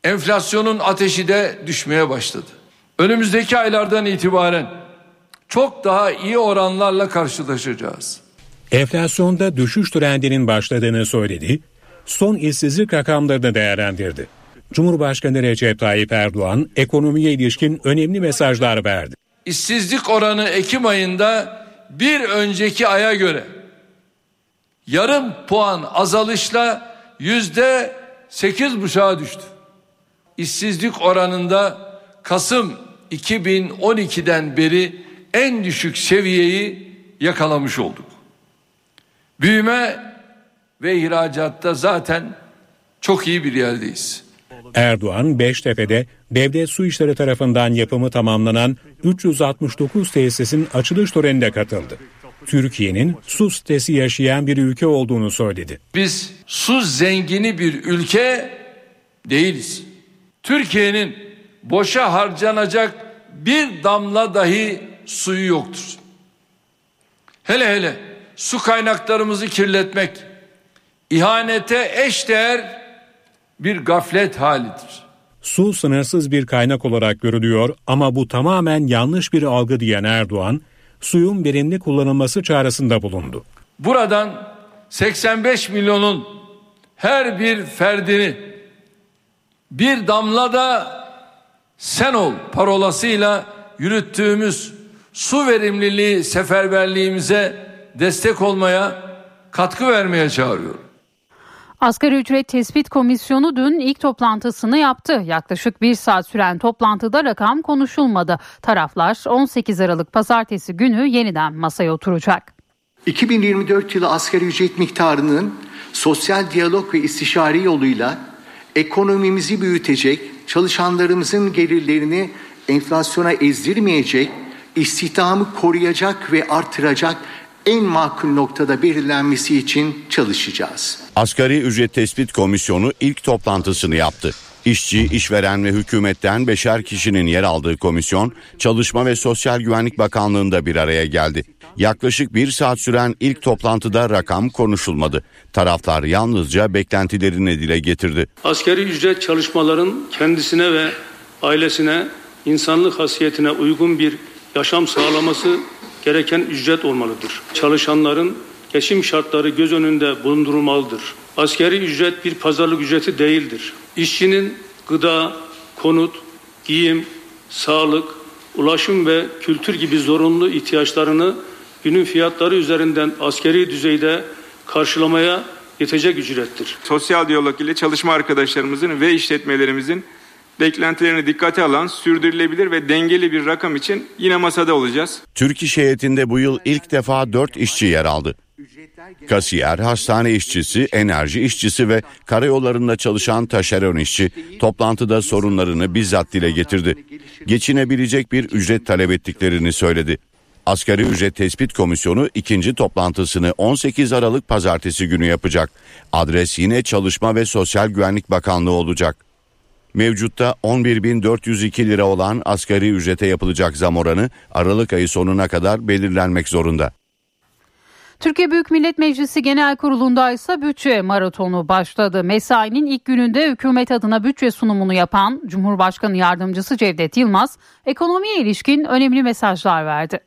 Enflasyonun ateşi de düşmeye başladı. Önümüzdeki aylardan itibaren çok daha iyi oranlarla karşılaşacağız. Enflasyonda düşüş trendinin başladığını söyledi. Son işsizlik rakamlarını değerlendirdi. Cumhurbaşkanı Recep Tayyip Erdoğan ekonomiye ilişkin önemli mesajlar verdi. İşsizlik oranı Ekim ayında bir önceki aya göre yarım puan azalışla yüzde sekiz buçuğa düştü. İşsizlik oranında Kasım 2012'den beri en düşük seviyeyi yakalamış olduk. Büyüme ve ihracatta zaten çok iyi bir yerdeyiz. Erdoğan Beştepe'de devlet su işleri tarafından yapımı tamamlanan 369 tesisin açılış törenine katıldı. Türkiye'nin su sitesi yaşayan bir ülke olduğunu söyledi. Biz su zengini bir ülke değiliz. Türkiye'nin boşa harcanacak bir damla dahi suyu yoktur. Hele hele su kaynaklarımızı kirletmek, ihanete eşdeğer bir gaflet halidir. Su sınırsız bir kaynak olarak görülüyor ama bu tamamen yanlış bir algı diyen Erdoğan, suyun verimli kullanılması çağrısında bulundu. Buradan 85 milyonun her bir ferdini bir damla da sen ol parolasıyla yürüttüğümüz su verimliliği seferberliğimize destek olmaya katkı vermeye çağırıyorum. Asgari ücret tespit komisyonu dün ilk toplantısını yaptı. Yaklaşık bir saat süren toplantıda rakam konuşulmadı. Taraflar 18 Aralık pazartesi günü yeniden masaya oturacak. 2024 yılı asgari ücret miktarının sosyal diyalog ve istişare yoluyla ekonomimizi büyütecek, çalışanlarımızın gelirlerini enflasyona ezdirmeyecek, istihdamı koruyacak ve artıracak en makul noktada belirlenmesi için çalışacağız. Asgari Ücret Tespit Komisyonu ilk toplantısını yaptı. İşçi, işveren ve hükümetten beşer kişinin yer aldığı komisyon, Çalışma ve Sosyal Güvenlik Bakanlığı'nda bir araya geldi. Yaklaşık bir saat süren ilk toplantıda rakam konuşulmadı. Taraflar yalnızca beklentilerini dile getirdi. Asgari ücret çalışmaların kendisine ve ailesine insanlık hasiyetine uygun bir yaşam sağlaması gereken ücret olmalıdır. Çalışanların geçim şartları göz önünde bulundurulmalıdır. Askeri ücret bir pazarlık ücreti değildir. İşçinin gıda, konut, giyim, sağlık, ulaşım ve kültür gibi zorunlu ihtiyaçlarını günün fiyatları üzerinden askeri düzeyde karşılamaya yetecek ücrettir. Sosyal diyalog ile çalışma arkadaşlarımızın ve işletmelerimizin beklentilerini dikkate alan sürdürülebilir ve dengeli bir rakam için yine masada olacağız. Türk İş heyetinde bu yıl ilk defa 4 işçi yer aldı. Kasiyer, hastane işçisi, enerji işçisi ve karayollarında çalışan taşeron işçi toplantıda sorunlarını bizzat dile getirdi. Geçinebilecek bir ücret talep ettiklerini söyledi. Asgari Ücret Tespit Komisyonu ikinci toplantısını 18 Aralık pazartesi günü yapacak. Adres yine Çalışma ve Sosyal Güvenlik Bakanlığı olacak. Mevcutta 11.402 lira olan asgari ücrete yapılacak zam oranı Aralık ayı sonuna kadar belirlenmek zorunda. Türkiye Büyük Millet Meclisi Genel Kurulu'nda ise bütçe maratonu başladı. Mesainin ilk gününde hükümet adına bütçe sunumunu yapan Cumhurbaşkanı Yardımcısı Cevdet Yılmaz ekonomiye ilişkin önemli mesajlar verdi.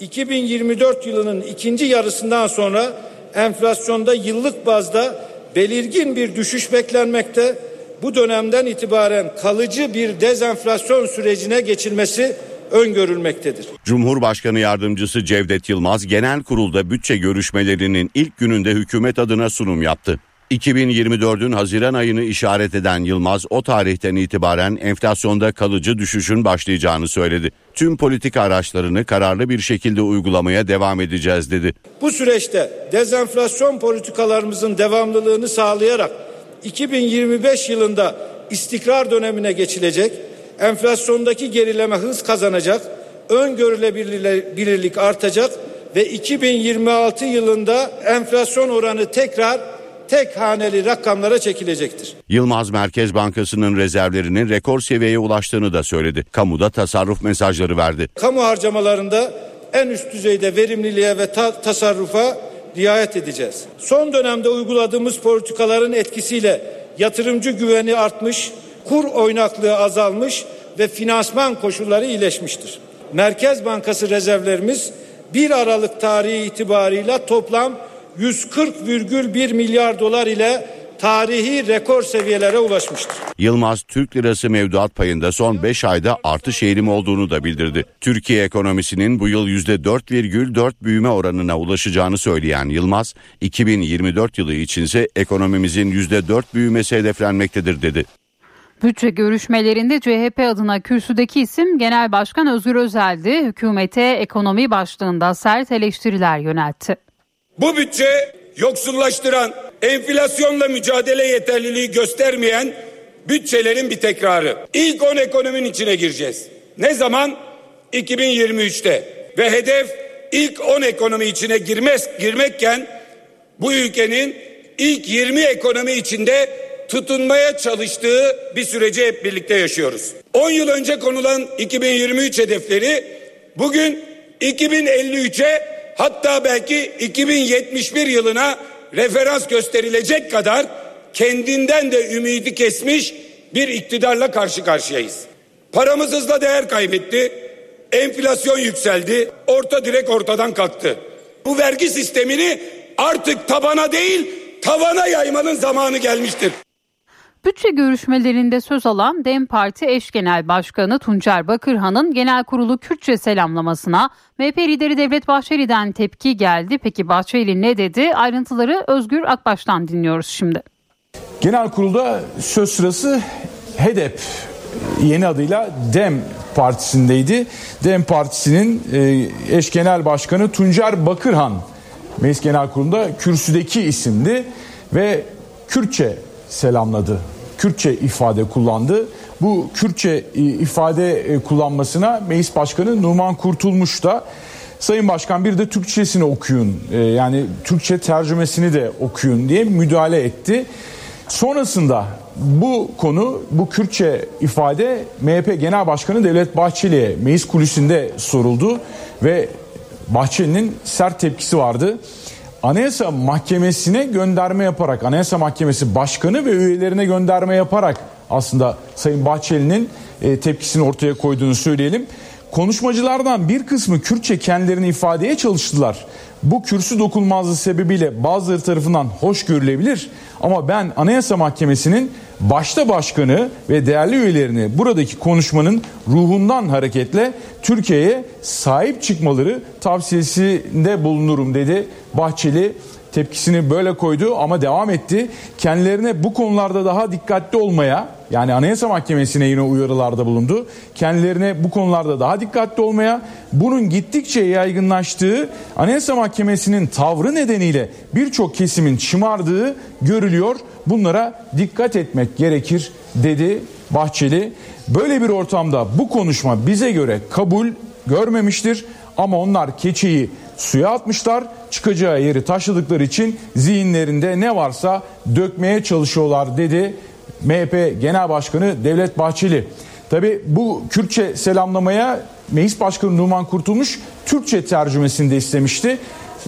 2024 yılının ikinci yarısından sonra enflasyonda yıllık bazda belirgin bir düşüş beklenmekte. Bu dönemden itibaren kalıcı bir dezenflasyon sürecine geçilmesi öngörülmektedir. Cumhurbaşkanı Yardımcısı Cevdet Yılmaz genel kurulda bütçe görüşmelerinin ilk gününde hükümet adına sunum yaptı. 2024'ün Haziran ayını işaret eden Yılmaz o tarihten itibaren enflasyonda kalıcı düşüşün başlayacağını söyledi. Tüm politika araçlarını kararlı bir şekilde uygulamaya devam edeceğiz dedi. Bu süreçte dezenflasyon politikalarımızın devamlılığını sağlayarak 2025 yılında istikrar dönemine geçilecek, enflasyondaki gerileme hız kazanacak, öngörülebilirlik artacak ve 2026 yılında enflasyon oranı tekrar tek haneli rakamlara çekilecektir. Yılmaz Merkez Bankası'nın rezervlerinin rekor seviyeye ulaştığını da söyledi. Kamuda tasarruf mesajları verdi. Kamu harcamalarında en üst düzeyde verimliliğe ve ta- tasarrufa riayet edeceğiz. Son dönemde uyguladığımız politikaların etkisiyle yatırımcı güveni artmış, kur oynaklığı azalmış ve finansman koşulları iyileşmiştir. Merkez Bankası rezervlerimiz 1 Aralık tarihi itibarıyla toplam 140,1 milyar dolar ile tarihi rekor seviyelere ulaşmıştır. Yılmaz Türk lirası mevduat payında son 5 ayda artış eğilimi olduğunu da bildirdi. Türkiye ekonomisinin bu yıl %4,4 büyüme oranına ulaşacağını söyleyen Yılmaz, 2024 yılı içinse ekonomimizin %4 büyümesi hedeflenmektedir dedi. Bütçe görüşmelerinde CHP adına kürsüdeki isim Genel Başkan Özgür Özel'di. Hükümete ekonomi başlığında sert eleştiriler yöneltti. Bu bütçe yoksullaştıran, enflasyonla mücadele yeterliliği göstermeyen bütçelerin bir tekrarı. İlk 10 ekonominin içine gireceğiz. Ne zaman? 2023'te. Ve hedef ilk 10 ekonomi içine girmez, girmekken bu ülkenin ilk 20 ekonomi içinde tutunmaya çalıştığı bir süreci hep birlikte yaşıyoruz. 10 yıl önce konulan 2023 hedefleri bugün 2053'e hatta belki 2071 yılına referans gösterilecek kadar kendinden de ümidi kesmiş bir iktidarla karşı karşıyayız. Paramız hızla değer kaybetti. Enflasyon yükseldi. Orta direk ortadan kalktı. Bu vergi sistemini artık tabana değil tavana yaymanın zamanı gelmiştir. Bütçe görüşmelerinde söz alan DEM Parti eş genel başkanı Tuncer Bakırhan'ın genel kurulu Kürtçe selamlamasına MHP lideri Devlet Bahçeli'den tepki geldi. Peki Bahçeli ne dedi? Ayrıntıları Özgür Akbaş'tan dinliyoruz şimdi. Genel kurulda söz sırası HEDEP yeni adıyla DEM partisindeydi. DEM partisinin e, eş genel başkanı Tuncer Bakırhan Meclis Genel Kurulu'nda kürsüdeki isimdi ve Kürtçe selamladı. Kürtçe ifade kullandı. Bu Kürtçe e, ifade e, kullanmasına Meclis Başkanı Numan Kurtulmuş da Sayın Başkan bir de Türkçesini okuyun yani Türkçe tercümesini de okuyun diye müdahale etti. Sonrasında bu konu, bu Kürtçe ifade MHP Genel Başkanı Devlet Bahçeli'ye meclis kulisinde soruldu ve Bahçeli'nin sert tepkisi vardı. Anayasa Mahkemesi'ne gönderme yaparak, Anayasa Mahkemesi Başkanı ve üyelerine gönderme yaparak aslında Sayın Bahçeli'nin e, tepkisini ortaya koyduğunu söyleyelim. Konuşmacılardan bir kısmı Kürtçe kendilerini ifadeye çalıştılar. Bu kürsü dokunmazlığı sebebiyle bazıları tarafından hoş görülebilir ama ben Anayasa Mahkemesi'nin başta başkanı ve değerli üyelerini buradaki konuşmanın ruhundan hareketle Türkiye'ye sahip çıkmaları tavsiyesinde bulunurum dedi Bahçeli tepkisini böyle koydu ama devam etti. Kendilerine bu konularda daha dikkatli olmaya yani Anayasa Mahkemesi'ne yine uyarılarda bulundu. Kendilerine bu konularda daha dikkatli olmaya, bunun gittikçe yaygınlaştığı Anayasa Mahkemesi'nin tavrı nedeniyle birçok kesimin şımardığı görülüyor. Bunlara dikkat etmek gerekir dedi Bahçeli. Böyle bir ortamda bu konuşma bize göre kabul görmemiştir ama onlar keçeyi suya atmışlar. Çıkacağı yeri taşıdıkları için zihinlerinde ne varsa dökmeye çalışıyorlar dedi MHP Genel Başkanı Devlet Bahçeli. Tabi bu Kürtçe selamlamaya Meclis Başkanı Numan Kurtulmuş Türkçe tercümesini de istemişti.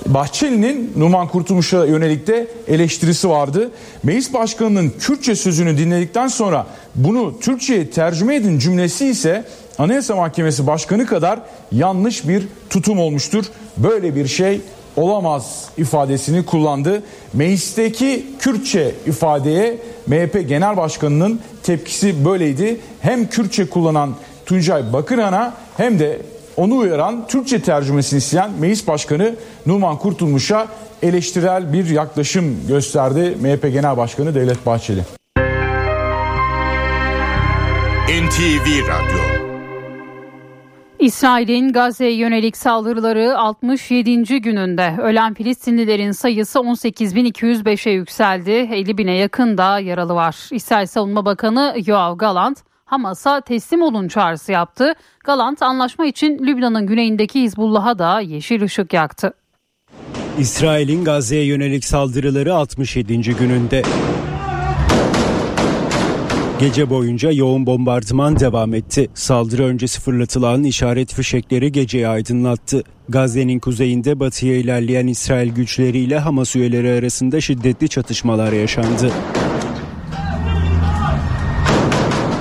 Bahçeli'nin Numan Kurtulmuş'a yönelik de eleştirisi vardı. Meclis Başkanı'nın Kürtçe sözünü dinledikten sonra bunu Türkçe'ye tercüme edin cümlesi ise Anayasa Mahkemesi Başkanı kadar yanlış bir tutum olmuştur. Böyle bir şey olamaz ifadesini kullandı. Meclisteki Kürtçe ifadeye MHP Genel Başkanı'nın tepkisi böyleydi. Hem Kürtçe kullanan Tuncay Bakırhan'a hem de onu uyaran Türkçe tercümesini isteyen Meclis Başkanı Numan Kurtulmuş'a eleştirel bir yaklaşım gösterdi MHP Genel Başkanı Devlet Bahçeli. NTV Radyo İsrail'in Gazze'ye yönelik saldırıları 67. gününde ölen Filistinlilerin sayısı 18.205'e yükseldi. 50 bine yakın da yaralı var. İsrail Savunma Bakanı Yoav Galant Hamas'a teslim olun çağrısı yaptı. Galant anlaşma için Lübnan'ın güneyindeki Hizbullah'a da yeşil ışık yaktı. İsrail'in Gazze'ye yönelik saldırıları 67. gününde. Gece boyunca yoğun bombardıman devam etti. Saldırı öncesi fırlatılan işaret fişekleri geceyi aydınlattı. Gazze'nin kuzeyinde batıya ilerleyen İsrail güçleriyle Hamas üyeleri arasında şiddetli çatışmalar yaşandı.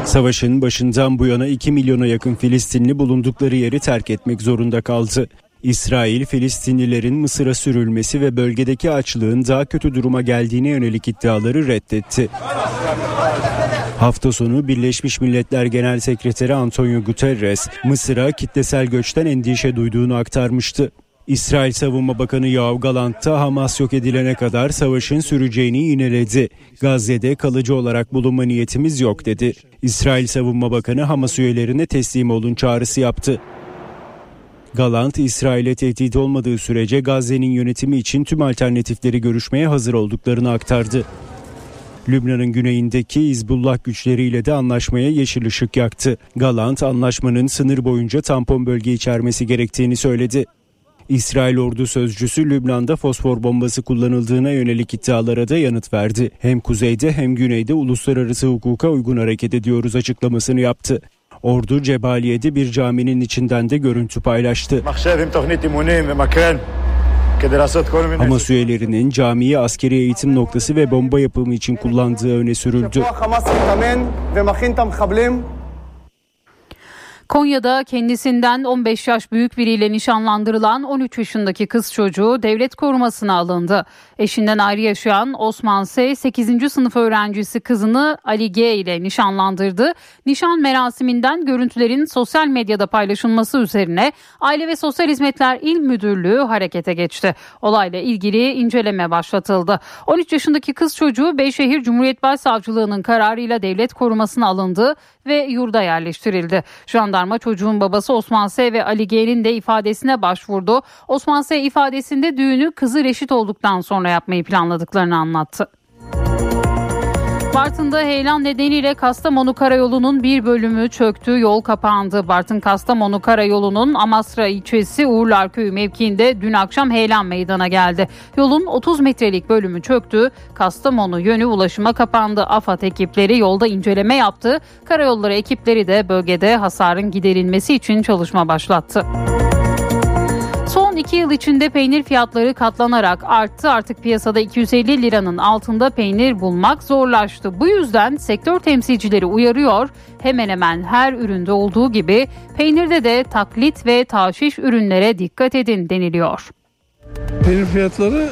Savaşın başından bu yana 2 milyona yakın Filistinli bulundukları yeri terk etmek zorunda kaldı. İsrail, Filistinlilerin Mısır'a sürülmesi ve bölgedeki açlığın daha kötü duruma geldiğine yönelik iddiaları reddetti. Hafta sonu Birleşmiş Milletler Genel Sekreteri Antonio Guterres, Mısır'a kitlesel göçten endişe duyduğunu aktarmıştı. İsrail Savunma Bakanı Yoav Galant da Hamas yok edilene kadar savaşın süreceğini yineledi. Gazze'de kalıcı olarak bulunma niyetimiz yok dedi. İsrail Savunma Bakanı Hamas üyelerine teslim olun çağrısı yaptı. Galant, İsrail'e tehdit olmadığı sürece Gazze'nin yönetimi için tüm alternatifleri görüşmeye hazır olduklarını aktardı. Lübnan'ın güneyindeki İzbullah güçleriyle de anlaşmaya yeşil ışık yaktı. Galant anlaşmanın sınır boyunca tampon bölge içermesi gerektiğini söyledi. İsrail ordu sözcüsü Lübnan'da fosfor bombası kullanıldığına yönelik iddialara da yanıt verdi. Hem kuzeyde hem güneyde uluslararası hukuka uygun hareket ediyoruz açıklamasını yaptı. Ordu Cebaliye'de bir caminin içinden de görüntü paylaştı. Hamas üyelerinin camiyi askeri eğitim noktası ve bomba yapımı için kullandığı öne sürüldü. Konya'da kendisinden 15 yaş büyük biriyle nişanlandırılan 13 yaşındaki kız çocuğu devlet korumasına alındı. Eşinden ayrı yaşayan Osman S. 8. sınıf öğrencisi kızını Ali G ile nişanlandırdı. Nişan merasiminden görüntülerin sosyal medyada paylaşılması üzerine Aile ve Sosyal Hizmetler İl Müdürlüğü harekete geçti. Olayla ilgili inceleme başlatıldı. 13 yaşındaki kız çocuğu Beyşehir Cumhuriyet Başsavcılığı'nın kararıyla devlet korumasına alındı ve yurda yerleştirildi. Jandarma çocuğun babası Osman S. ve Ali G'nin de ifadesine başvurdu. Osman S. ifadesinde düğünü kızı reşit olduktan sonra yapmayı planladıklarını anlattı. Bartın'da heyelan nedeniyle Kastamonu Karayolu'nun bir bölümü çöktü, yol kapandı. Bartın Kastamonu Karayolu'nun Amasra ilçesi Uğurlar Köyü mevkiinde dün akşam heyelan meydana geldi. Yolun 30 metrelik bölümü çöktü, Kastamonu yönü ulaşıma kapandı. AFAD ekipleri yolda inceleme yaptı. Karayolları ekipleri de bölgede hasarın giderilmesi için çalışma başlattı. Son iki yıl içinde peynir fiyatları katlanarak arttı. Artık piyasada 250 liranın altında peynir bulmak zorlaştı. Bu yüzden sektör temsilcileri uyarıyor. Hemen hemen her üründe olduğu gibi peynirde de taklit ve taşiş ürünlere dikkat edin deniliyor. Peynir fiyatları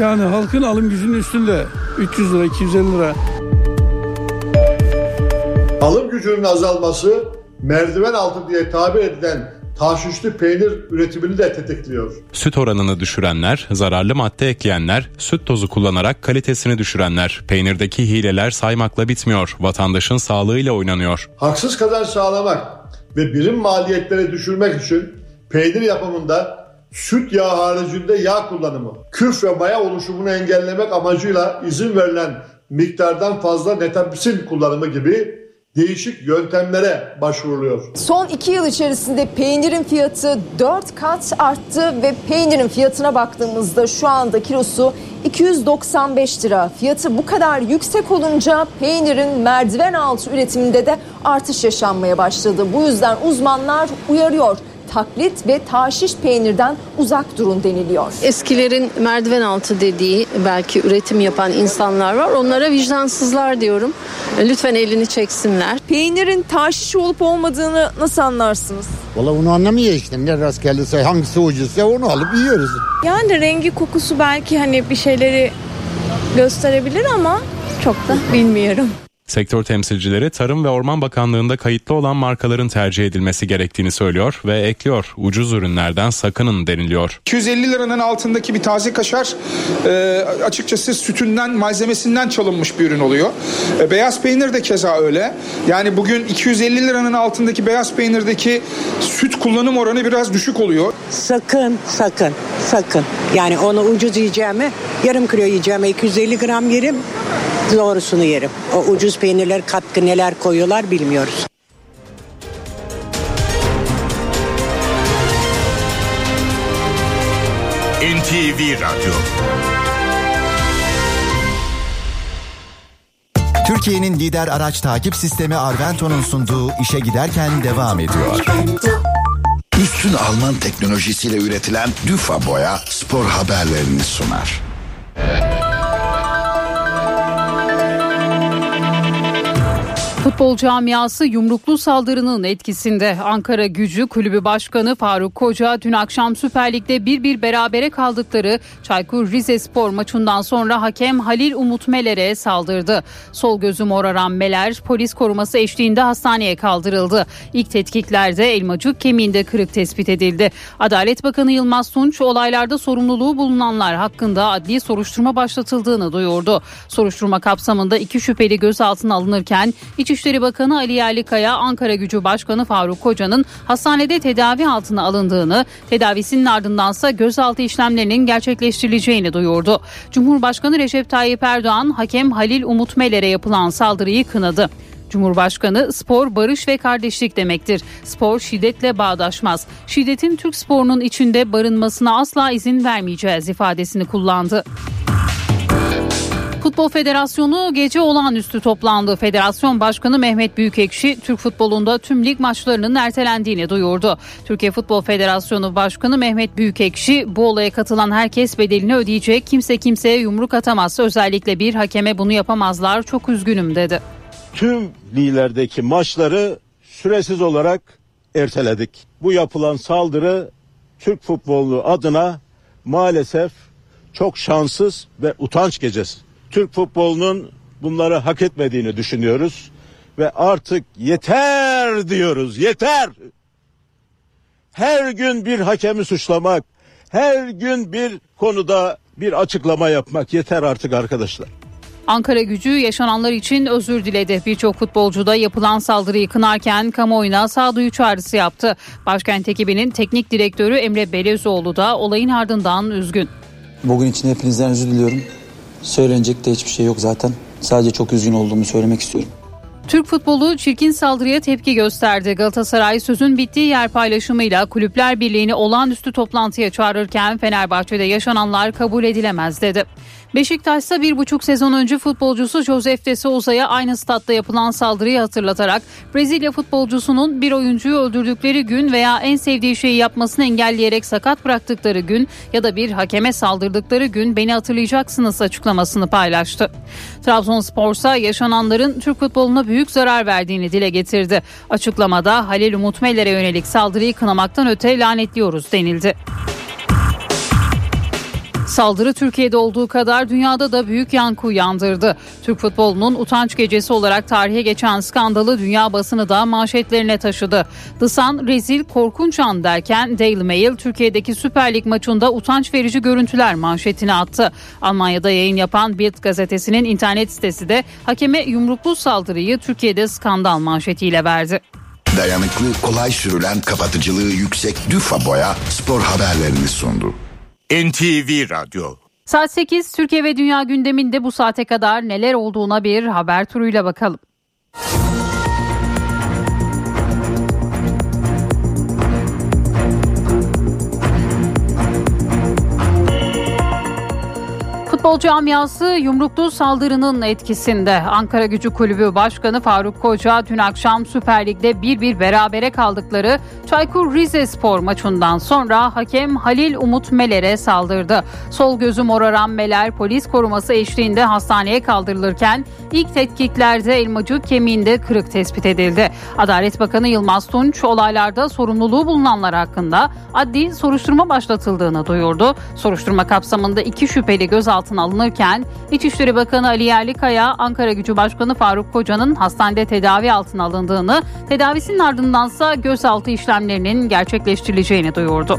yani halkın alım gücünün üstünde 300 lira 250 lira. Alım gücünün azalması merdiven altı diye tabir edilen taşüşlü peynir üretimini de tetikliyor. Süt oranını düşürenler, zararlı madde ekleyenler, süt tozu kullanarak kalitesini düşürenler. Peynirdeki hileler saymakla bitmiyor. Vatandaşın sağlığıyla oynanıyor. Haksız kazanç sağlamak ve birim maliyetleri düşürmek için peynir yapımında süt yağı haricinde yağ kullanımı, küf ve maya oluşumunu engellemek amacıyla izin verilen miktardan fazla netapsin kullanımı gibi değişik yöntemlere başvuruluyor. Son iki yıl içerisinde peynirin fiyatı 4 kat arttı ve peynirin fiyatına baktığımızda şu anda kilosu 295 lira. Fiyatı bu kadar yüksek olunca peynirin merdiven altı üretiminde de artış yaşanmaya başladı. Bu yüzden uzmanlar uyarıyor taklit ve taşiş peynirden uzak durun deniliyor. Eskilerin merdiven altı dediği belki üretim yapan insanlar var. Onlara vicdansızlar diyorum. Lütfen elini çeksinler. Peynirin taşiş olup olmadığını nasıl anlarsınız? Valla onu anlamıyor işte. Ne rast gelirse hangisi ucuzsa onu alıp yiyoruz. Yani rengi kokusu belki hani bir şeyleri gösterebilir ama çok da bilmiyorum. Sektör temsilcileri Tarım ve Orman Bakanlığı'nda kayıtlı olan markaların tercih edilmesi gerektiğini söylüyor ve ekliyor. Ucuz ürünlerden sakının deniliyor. 250 liranın altındaki bir taze kaşar e, açıkçası sütünden malzemesinden çalınmış bir ürün oluyor. E, beyaz peynir de keza öyle. Yani bugün 250 liranın altındaki beyaz peynirdeki süt kullanım oranı biraz düşük oluyor. Sakın sakın sakın. Yani onu ucuz yiyeceğime yarım kilo yiyeceğime 250 gram yerim doğrusunu yerim. O ucuz peynirler katkı neler koyuyorlar bilmiyoruz. NTV Radyo Türkiye'nin lider araç takip sistemi Arvento'nun sunduğu işe giderken devam ediyor. Üstün Alman teknolojisiyle üretilen Düfa Boya spor haberlerini sunar. Futbol camiası yumruklu saldırının etkisinde. Ankara Gücü Kulübü Başkanı Faruk Koca dün akşam Süper Lig'de 1-1 berabere kaldıkları Çaykur Rizespor maçından sonra hakem Halil Umut Meler'e saldırdı. Sol gözü moraran Meler polis koruması eşliğinde hastaneye kaldırıldı. İlk tetkiklerde elmacık kemiğinde kırık tespit edildi. Adalet Bakanı Yılmaz Tunç olaylarda sorumluluğu bulunanlar hakkında adli soruşturma başlatıldığını duyurdu. Soruşturma kapsamında iki şüpheli gözaltına alınırken İçişleri Bakanı Ali Yerlikaya, Ankara Gücü Başkanı Faruk Koca'nın hastanede tedavi altına alındığını, tedavisinin ardındansa gözaltı işlemlerinin gerçekleştirileceğini duyurdu. Cumhurbaşkanı Recep Tayyip Erdoğan, hakem Halil Umut Meler'e yapılan saldırıyı kınadı. Cumhurbaşkanı spor barış ve kardeşlik demektir. Spor şiddetle bağdaşmaz. Şiddetin Türk sporunun içinde barınmasına asla izin vermeyeceğiz ifadesini kullandı. Futbol Federasyonu gece olağanüstü toplandı. Federasyon Başkanı Mehmet Büyükekşi Türk futbolunda tüm lig maçlarının ertelendiğini duyurdu. Türkiye Futbol Federasyonu Başkanı Mehmet Büyükekşi bu olaya katılan herkes bedelini ödeyecek. Kimse kimseye yumruk atamaz. Özellikle bir hakeme bunu yapamazlar. Çok üzgünüm dedi. Tüm liglerdeki maçları süresiz olarak erteledik. Bu yapılan saldırı Türk futbolu adına maalesef çok şanssız ve utanç gecesi. Türk futbolunun bunları hak etmediğini düşünüyoruz ve artık yeter diyoruz. Yeter. Her gün bir hakemi suçlamak, her gün bir konuda bir açıklama yapmak yeter artık arkadaşlar. Ankara gücü yaşananlar için özür diledi. Birçok futbolcu da yapılan saldırıyı kınarken kamuoyuna sağduyu çağrısı yaptı. Başkent ekibinin teknik direktörü Emre Belezoğlu da olayın ardından üzgün. Bugün için hepinizden özür diliyorum. Söylenecek de hiçbir şey yok zaten. Sadece çok üzgün olduğumu söylemek istiyorum. Türk futbolu çirkin saldırıya tepki gösterdi. Galatasaray sözün bittiği yer paylaşımıyla Kulüpler Birliği'ni olağanüstü toplantıya çağırırken Fenerbahçe'de yaşananlar kabul edilemez dedi. Beşiktaş'ta bir buçuk sezon önce futbolcusu Josef de Souza'ya aynı statta yapılan saldırıyı hatırlatarak Brezilya futbolcusunun bir oyuncuyu öldürdükleri gün veya en sevdiği şeyi yapmasını engelleyerek sakat bıraktıkları gün ya da bir hakeme saldırdıkları gün beni hatırlayacaksınız açıklamasını paylaştı. Trabzonspor'sa yaşananların Türk futboluna büyük zarar verdiğini dile getirdi. Açıklamada Halil Umut Meler'e yönelik saldırıyı kınamaktan öte lanetliyoruz denildi. Saldırı Türkiye'de olduğu kadar dünyada da büyük yankı uyandırdı. Türk futbolunun utanç gecesi olarak tarihe geçen skandalı dünya basını da manşetlerine taşıdı. The Sun rezil korkunç an derken Daily Mail Türkiye'deki Süper Lig maçında utanç verici görüntüler manşetini attı. Almanya'da yayın yapan Bild gazetesinin internet sitesi de hakeme yumruklu saldırıyı Türkiye'de skandal manşetiyle verdi. Dayanıklı, kolay sürülen, kapatıcılığı yüksek Düfa Boya spor haberlerini sundu. NTV Radyo Saat 8 Türkiye ve Dünya gündeminde bu saate kadar neler olduğuna bir haber turuyla bakalım. Futbol camiası yumruklu saldırının etkisinde. Ankara Gücü Kulübü Başkanı Faruk Koca dün akşam Süper Lig'de 1-1 berabere kaldıkları Çaykur Rizespor maçından sonra hakem Halil Umut Meler'e saldırdı. Sol gözü moraran Meler polis koruması eşliğinde hastaneye kaldırılırken ilk tetkiklerde elmacık kemiğinde kırık tespit edildi. Adalet Bakanı Yılmaz Tunç olaylarda sorumluluğu bulunanlar hakkında adli soruşturma başlatıldığını duyurdu. Soruşturma kapsamında iki şüpheli gözaltına alınırken İçişleri Bakanı Ali Yerlikaya Ankara Gücü Başkanı Faruk Koca'nın hastanede tedavi altına alındığını, tedavisinin ardındansa gözaltı işlemlerinin gerçekleştirileceğini duyurdu.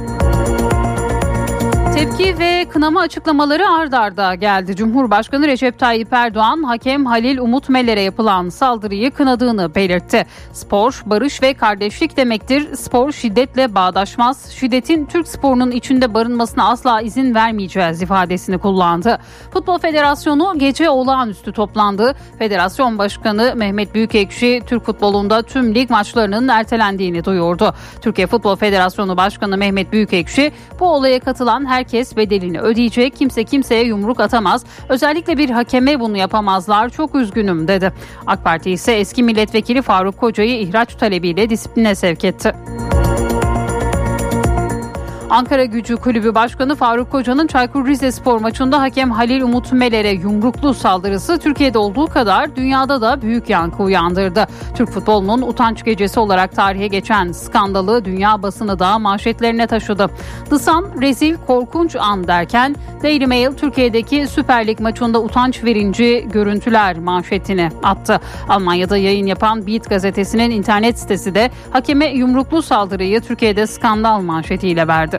Tepki ve kınama açıklamaları ard arda geldi. Cumhurbaşkanı Recep Tayyip Erdoğan hakem Halil Umut Meler'e yapılan saldırıyı kınadığını belirtti. Spor, barış ve kardeşlik demektir. Spor şiddetle bağdaşmaz. Şiddetin Türk sporunun içinde barınmasına asla izin vermeyeceğiz ifadesini kullandı. Futbol Federasyonu gece olağanüstü toplandı. Federasyon Başkanı Mehmet Büyükekşi Türk futbolunda tüm lig maçlarının ertelendiğini duyurdu. Türkiye Futbol Federasyonu Başkanı Mehmet Büyükekşi bu olaya katılan herkes bedelini ödeyecek. Kimse kimseye yumruk atamaz. Özellikle bir hakeme bunu yapamazlar. Çok üzgünüm dedi. AK Parti ise eski milletvekili Faruk Koca'yı ihraç talebiyle disipline sevk etti. Ankara Gücü Kulübü Başkanı Faruk Koca'nın Çaykur Rizespor maçında hakem Halil Umut Meler'e yumruklu saldırısı Türkiye'de olduğu kadar dünyada da büyük yankı uyandırdı. Türk futbolunun utanç gecesi olarak tarihe geçen skandalı dünya basını da manşetlerine taşıdı. The Sun rezil korkunç an derken Daily Mail Türkiye'deki Süper Lig maçında utanç verici görüntüler manşetini attı. Almanya'da yayın yapan Bild gazetesinin internet sitesi de hakeme yumruklu saldırıyı Türkiye'de skandal manşetiyle verdi.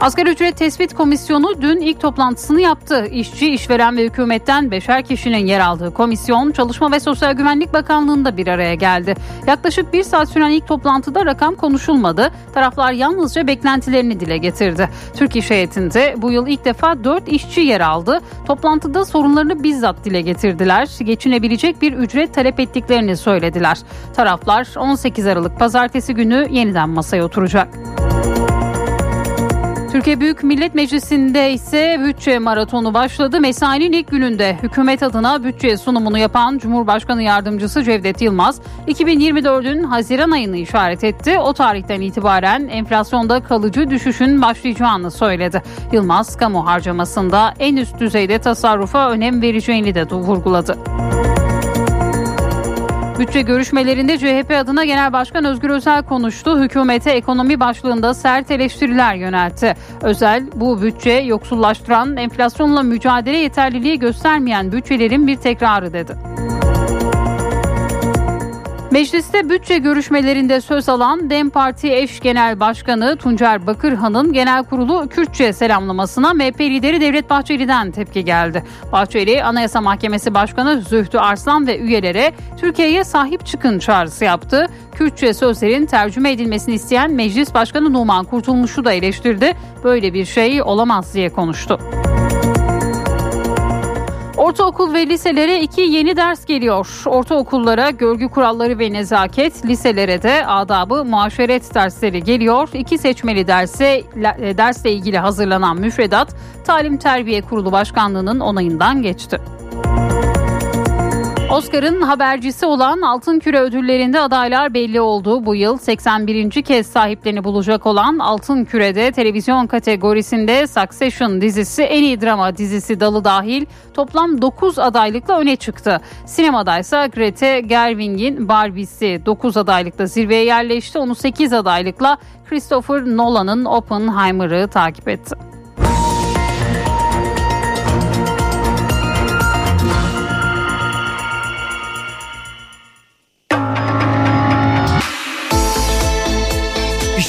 Asgari ücret tespit komisyonu dün ilk toplantısını yaptı. İşçi, işveren ve hükümetten beşer kişinin yer aldığı komisyon Çalışma ve Sosyal Güvenlik Bakanlığı'nda bir araya geldi. Yaklaşık bir saat süren ilk toplantıda rakam konuşulmadı. Taraflar yalnızca beklentilerini dile getirdi. Türk İş heyetinde bu yıl ilk defa 4 işçi yer aldı. Toplantıda sorunlarını bizzat dile getirdiler. Geçinebilecek bir ücret talep ettiklerini söylediler. Taraflar 18 Aralık pazartesi günü yeniden masaya oturacak. Türkiye Büyük Millet Meclisi'nde ise bütçe maratonu başladı. Mesainin ilk gününde hükümet adına bütçe sunumunu yapan Cumhurbaşkanı Yardımcısı Cevdet Yılmaz, 2024'ün Haziran ayını işaret etti. O tarihten itibaren enflasyonda kalıcı düşüşün başlayacağını söyledi. Yılmaz, kamu harcamasında en üst düzeyde tasarrufa önem vereceğini de vurguladı. Bütçe görüşmelerinde CHP adına Genel Başkan Özgür Özel konuştu. Hükümete ekonomi başlığında sert eleştiriler yöneltti. Özel bu bütçe yoksullaştıran, enflasyonla mücadele yeterliliği göstermeyen bütçelerin bir tekrarı dedi. Mecliste bütçe görüşmelerinde söz alan DEM Parti eş genel başkanı Tuncer Bakırhan'ın genel kurulu Kürtçe selamlamasına MHP lideri Devlet Bahçeli'den tepki geldi. Bahçeli Anayasa Mahkemesi Başkanı Zühtü Arslan ve üyelere Türkiye'ye sahip çıkın çağrısı yaptı. Kürtçe sözlerin tercüme edilmesini isteyen Meclis Başkanı Numan Kurtulmuş'u da eleştirdi. Böyle bir şey olamaz diye konuştu. Ortaokul ve liselere iki yeni ders geliyor. Ortaokullara görgü kuralları ve nezaket, liselere de adabı muaşeret dersleri geliyor. İki seçmeli derse e, dersle ilgili hazırlanan müfredat Talim Terbiye Kurulu Başkanlığı'nın onayından geçti. Oscar'ın habercisi olan Altın Küre ödüllerinde adaylar belli oldu. Bu yıl 81. kez sahiplerini bulacak olan Altın Küre'de televizyon kategorisinde Succession dizisi en iyi drama dizisi dalı dahil toplam 9 adaylıkla öne çıktı. Sinemada ise Greta Gerwig'in Barbie'si 9 adaylıkla zirveye yerleşti. Onu 8 adaylıkla Christopher Nolan'ın Oppenheimer'ı takip etti.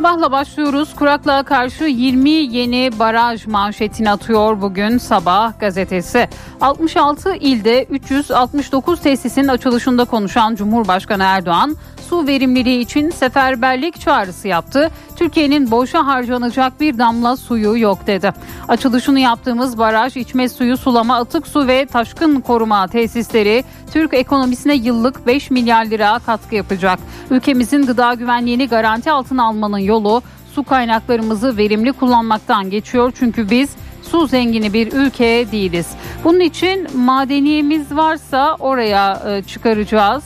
Sabahla başlıyoruz. Kuraklığa karşı 20 yeni baraj manşetini atıyor bugün Sabah gazetesi. 66 ilde 369 tesisin açılışında konuşan Cumhurbaşkanı Erdoğan, su verimliliği için seferberlik çağrısı yaptı. Türkiye'nin boşa harcanacak bir damla suyu yok dedi. Açılışını yaptığımız baraj, içme suyu, sulama, atık su ve taşkın koruma tesisleri Türk ekonomisine yıllık 5 milyar lira katkı yapacak. Ülkemizin gıda güvenliğini garanti altına almanın yolu su kaynaklarımızı verimli kullanmaktan geçiyor. Çünkü biz su zengini bir ülke değiliz. Bunun için madeniyemiz varsa oraya e, çıkaracağız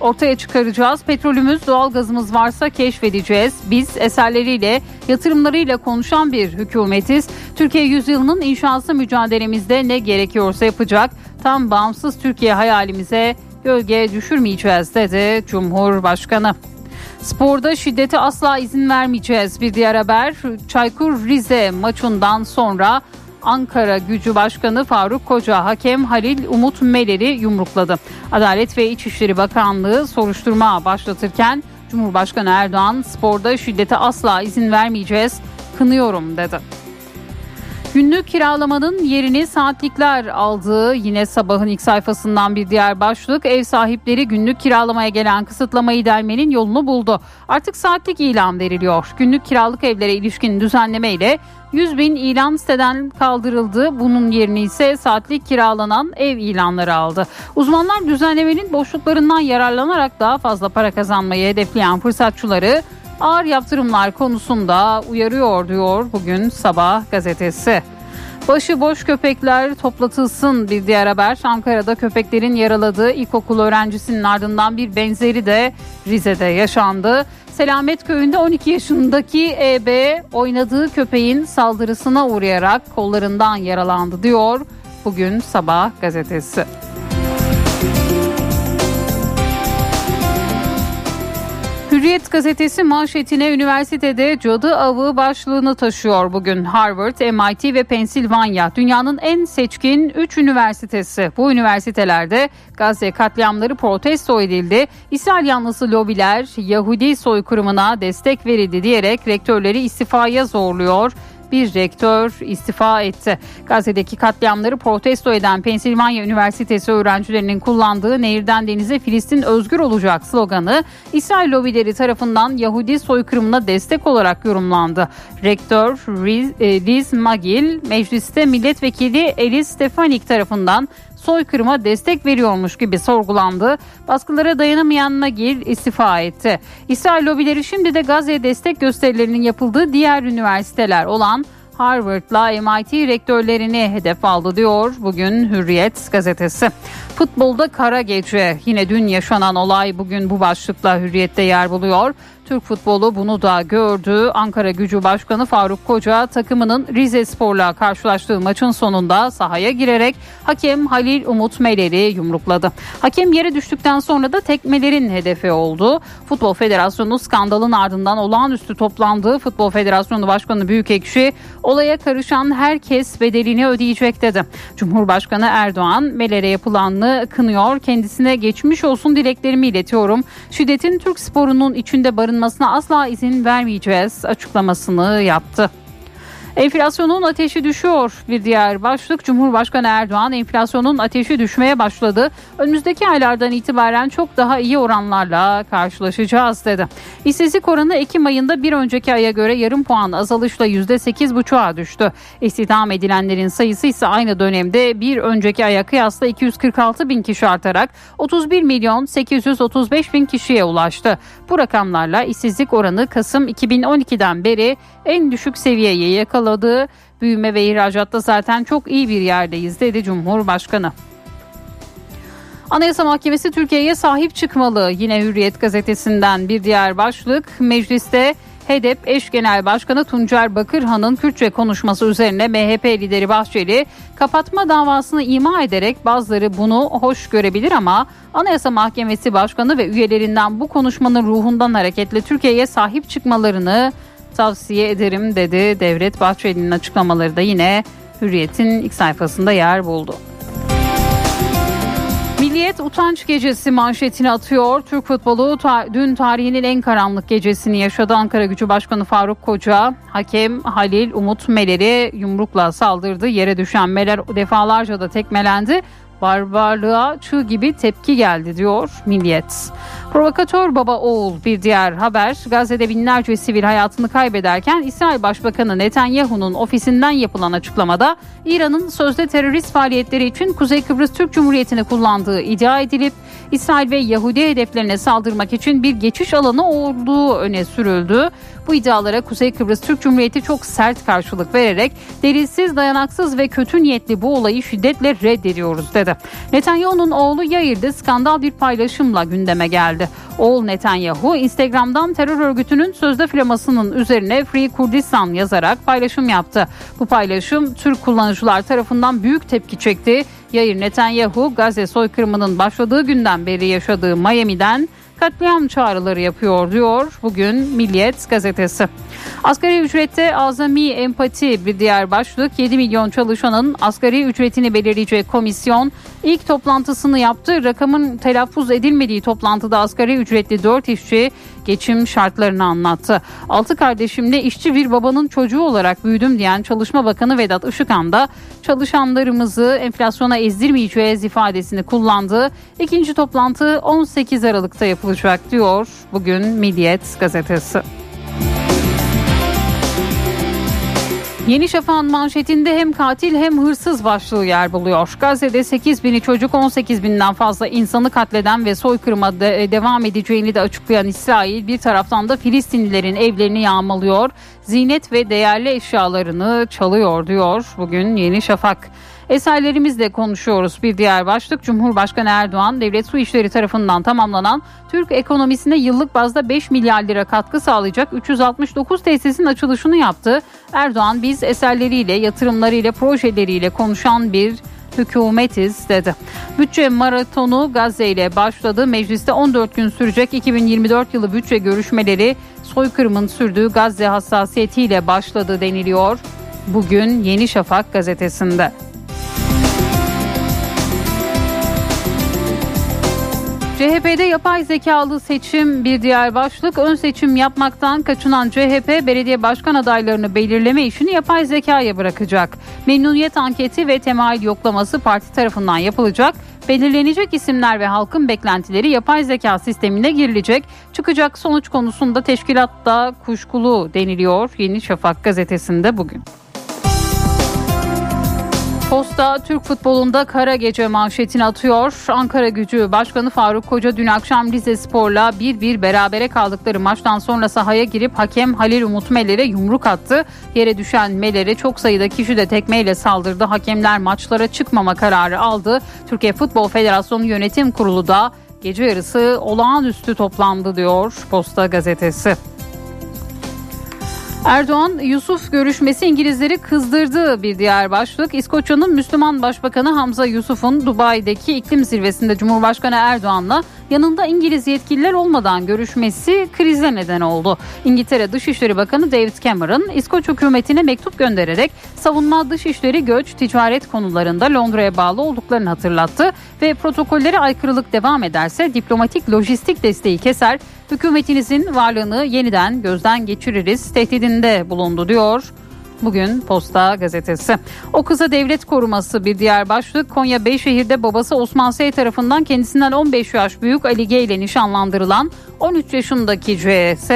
ortaya çıkaracağız. Petrolümüz, doğalgazımız varsa keşfedeceğiz. Biz eserleriyle, yatırımlarıyla konuşan bir hükümetiz. Türkiye yüzyılının inşası mücadelemizde ne gerekiyorsa yapacak. Tam bağımsız Türkiye hayalimize gölge düşürmeyeceğiz dedi Cumhurbaşkanı. Sporda şiddete asla izin vermeyeceğiz. Bir diğer haber Çaykur Rize maçından sonra Ankara Gücü Başkanı Faruk Koca hakem Halil Umut Meler'i yumrukladı. Adalet ve İçişleri Bakanlığı soruşturma başlatırken Cumhurbaşkanı Erdoğan sporda şiddete asla izin vermeyeceğiz, kınıyorum dedi. Günlük kiralamanın yerini saatlikler aldığı yine sabahın ilk sayfasından bir diğer başlık ev sahipleri günlük kiralamaya gelen kısıtlamayı delmenin yolunu buldu. Artık saatlik ilan veriliyor. Günlük kiralık evlere ilişkin düzenleme ile 100 bin ilan siteden kaldırıldı. Bunun yerini ise saatlik kiralanan ev ilanları aldı. Uzmanlar düzenlemenin boşluklarından yararlanarak daha fazla para kazanmayı hedefleyen fırsatçıları ağır yaptırımlar konusunda uyarıyor diyor bugün Sabah gazetesi. Başı boş köpekler toplatılsın bir diğer haber. Ankara'da köpeklerin yaraladığı ilkokul öğrencisinin ardından bir benzeri de Rize'de yaşandı. Selamet Köyü'nde 12 yaşındaki EB oynadığı köpeğin saldırısına uğrayarak kollarından yaralandı diyor bugün sabah gazetesi. Hürriyet gazetesi manşetine üniversitede cadı avı başlığını taşıyor bugün. Harvard, MIT ve Pensilvanya dünyanın en seçkin 3 üniversitesi. Bu üniversitelerde Gazze katliamları protesto edildi. İsrail yanlısı lobiler Yahudi soykırımına destek verildi diyerek rektörleri istifaya zorluyor bir rektör istifa etti. Gazze'deki katliamları protesto eden Pensilvanya Üniversitesi öğrencilerinin kullandığı Nehirden Denize Filistin özgür olacak sloganı İsrail lobileri tarafından Yahudi soykırımına destek olarak yorumlandı. Rektör e, Liz Magil mecliste milletvekili Elis Stefanik tarafından soykırıma destek veriyormuş gibi sorgulandı. Baskılara dayanamayan Nagil istifa etti. İsrail lobileri şimdi de Gazze'ye destek gösterilerinin yapıldığı diğer üniversiteler olan Harvard'la MIT rektörlerini hedef aldı diyor bugün Hürriyet gazetesi. Futbolda kara gece yine dün yaşanan olay bugün bu başlıkla Hürriyet'te yer buluyor. Türk futbolu bunu da gördü. Ankara Gücü Başkanı Faruk Koca takımının Rize Spor'la karşılaştığı maçın sonunda sahaya girerek hakem Halil Umut Meler'i yumrukladı. Hakem yere düştükten sonra da tekmelerin hedefi oldu. Futbol Federasyonu skandalın ardından olağanüstü toplandığı Futbol Federasyonu Başkanı Büyükekşi olaya karışan herkes bedelini ödeyecek dedi. Cumhurbaşkanı Erdoğan Meler'e yapılanını kınıyor. Kendisine geçmiş olsun dileklerimi iletiyorum. Şiddetin Türk sporunun içinde barın yaşanmasına asla izin vermeyeceğiz açıklamasını yaptı. Enflasyonun ateşi düşüyor. Bir diğer başlık Cumhurbaşkanı Erdoğan enflasyonun ateşi düşmeye başladı. Önümüzdeki aylardan itibaren çok daha iyi oranlarla karşılaşacağız dedi. İşsizlik oranı Ekim ayında bir önceki aya göre yarım puan azalışla %8,5'a düştü. İstihdam edilenlerin sayısı ise aynı dönemde bir önceki aya kıyasla 246 bin kişi artarak 31 milyon 835 bin kişiye ulaştı. Bu rakamlarla işsizlik oranı Kasım 2012'den beri en düşük seviyeye yakaladı. Büyüme ve ihracatta zaten çok iyi bir yerdeyiz dedi Cumhurbaşkanı. Anayasa Mahkemesi Türkiye'ye sahip çıkmalı. Yine Hürriyet gazetesinden bir diğer başlık. Mecliste HDP eş genel başkanı Tuncer Bakırhan'ın Kürtçe konuşması üzerine MHP lideri Bahçeli kapatma davasını ima ederek bazıları bunu hoş görebilir ama Anayasa Mahkemesi Başkanı ve üyelerinden bu konuşmanın ruhundan hareketle Türkiye'ye sahip çıkmalarını tavsiye ederim dedi. Devlet Bahçeli'nin açıklamaları da yine Hürriyet'in ilk sayfasında yer buldu. Milliyet utanç gecesi manşetini atıyor. Türk futbolu ta- dün tarihinin en karanlık gecesini yaşadı. Ankara Gücü Başkanı Faruk Koca, hakem Halil Umut Meler'i yumrukla saldırdı. Yere düşen Meler defalarca da tekmelendi barbarlığa çığ gibi tepki geldi diyor Milliyet. Provokatör baba oğul bir diğer haber Gazze'de binlerce sivil hayatını kaybederken İsrail Başbakanı Netanyahu'nun ofisinden yapılan açıklamada İran'ın sözde terörist faaliyetleri için Kuzey Kıbrıs Türk Cumhuriyeti'ni kullandığı iddia edilip İsrail ve Yahudi hedeflerine saldırmak için bir geçiş alanı olduğu öne sürüldü. Bu iddialara Kuzey Kıbrıs Türk Cumhuriyeti çok sert karşılık vererek delilsiz, dayanaksız ve kötü niyetli bu olayı şiddetle reddediyoruz dedi. Netanyahu'nun oğlu Yair'de skandal bir paylaşımla gündeme geldi. Oğul Netanyahu Instagram'dan terör örgütünün sözde flamasının üzerine Free Kurdistan yazarak paylaşım yaptı. Bu paylaşım Türk kullanıcılar tarafından büyük tepki çekti. Yair Netanyahu Gazze soykırımının başladığı günden beri yaşadığı Miami'den katliam çağrıları yapıyor diyor bugün Milliyet gazetesi. Asgari ücrette azami empati bir diğer başlık 7 milyon çalışanın asgari ücretini belirleyecek komisyon ilk toplantısını yaptı. Rakamın telaffuz edilmediği toplantıda asgari ücretli 4 işçi geçim şartlarını anlattı. Altı kardeşimle işçi bir babanın çocuğu olarak büyüdüm diyen Çalışma Bakanı Vedat Işıkhan da çalışanlarımızı enflasyona ezdirmeyeceğiz ifadesini kullandı. İkinci toplantı 18 Aralık'ta yapılacak diyor bugün Milliyet gazetesi. Yeni Şafak'ın manşetinde hem katil hem hırsız başlığı yer buluyor. Gazze'de 8 bini çocuk 18 binden fazla insanı katleden ve soykırıma de, e, devam edeceğini de açıklayan İsrail bir taraftan da Filistinlilerin evlerini yağmalıyor, zinet ve değerli eşyalarını çalıyor diyor bugün Yeni Şafak. Eserlerimizle konuşuyoruz. Bir diğer başlık Cumhurbaşkanı Erdoğan devlet su işleri tarafından tamamlanan Türk ekonomisine yıllık bazda 5 milyar lira katkı sağlayacak 369 tesisin açılışını yaptı. Erdoğan biz eserleriyle, yatırımlarıyla, projeleriyle konuşan bir hükümetiz dedi. Bütçe maratonu Gazze ile başladı. Mecliste 14 gün sürecek 2024 yılı bütçe görüşmeleri soykırımın sürdüğü Gazze hassasiyetiyle başladı deniliyor. Bugün Yeni Şafak gazetesinde. CHP'de yapay zekalı seçim bir diğer başlık. Ön seçim yapmaktan kaçınan CHP belediye başkan adaylarını belirleme işini yapay zekaya bırakacak. Memnuniyet anketi ve temayül yoklaması parti tarafından yapılacak. Belirlenecek isimler ve halkın beklentileri yapay zeka sistemine girilecek. Çıkacak sonuç konusunda teşkilatta kuşkulu deniliyor Yeni Şafak gazetesinde bugün. Posta Türk futbolunda kara gece manşetini atıyor. Ankara gücü Başkanı Faruk Koca dün akşam Rize Spor'la 1-1 berabere kaldıkları maçtan sonra sahaya girip hakem Halil Umut Meler'e yumruk attı. Yere düşen Meler'e çok sayıda kişi de tekmeyle saldırdı. Hakemler maçlara çıkmama kararı aldı. Türkiye Futbol Federasyonu Yönetim Kurulu da gece yarısı olağanüstü toplandı diyor Posta gazetesi. Erdoğan Yusuf görüşmesi İngilizleri kızdırdı bir diğer başlık. İskoçya'nın Müslüman Başbakanı Hamza Yusuf'un Dubai'deki iklim zirvesinde Cumhurbaşkanı Erdoğan'la yanında İngiliz yetkililer olmadan görüşmesi krize neden oldu. İngiltere Dışişleri Bakanı David Cameron İskoç hükümetine mektup göndererek savunma, dışişleri, göç, ticaret konularında Londra'ya bağlı olduklarını hatırlattı ve protokollere aykırılık devam ederse diplomatik lojistik desteği keser, hükümetinizin varlığını yeniden gözden geçiririz tehdidinde bulundu diyor. Bugün Posta gazetesi. O kıza devlet koruması bir diğer başlık. Konya Beyşehir'de babası Osman Sey tarafından kendisinden 15 yaş büyük Ali G ile nişanlandırılan 13 yaşındaki CS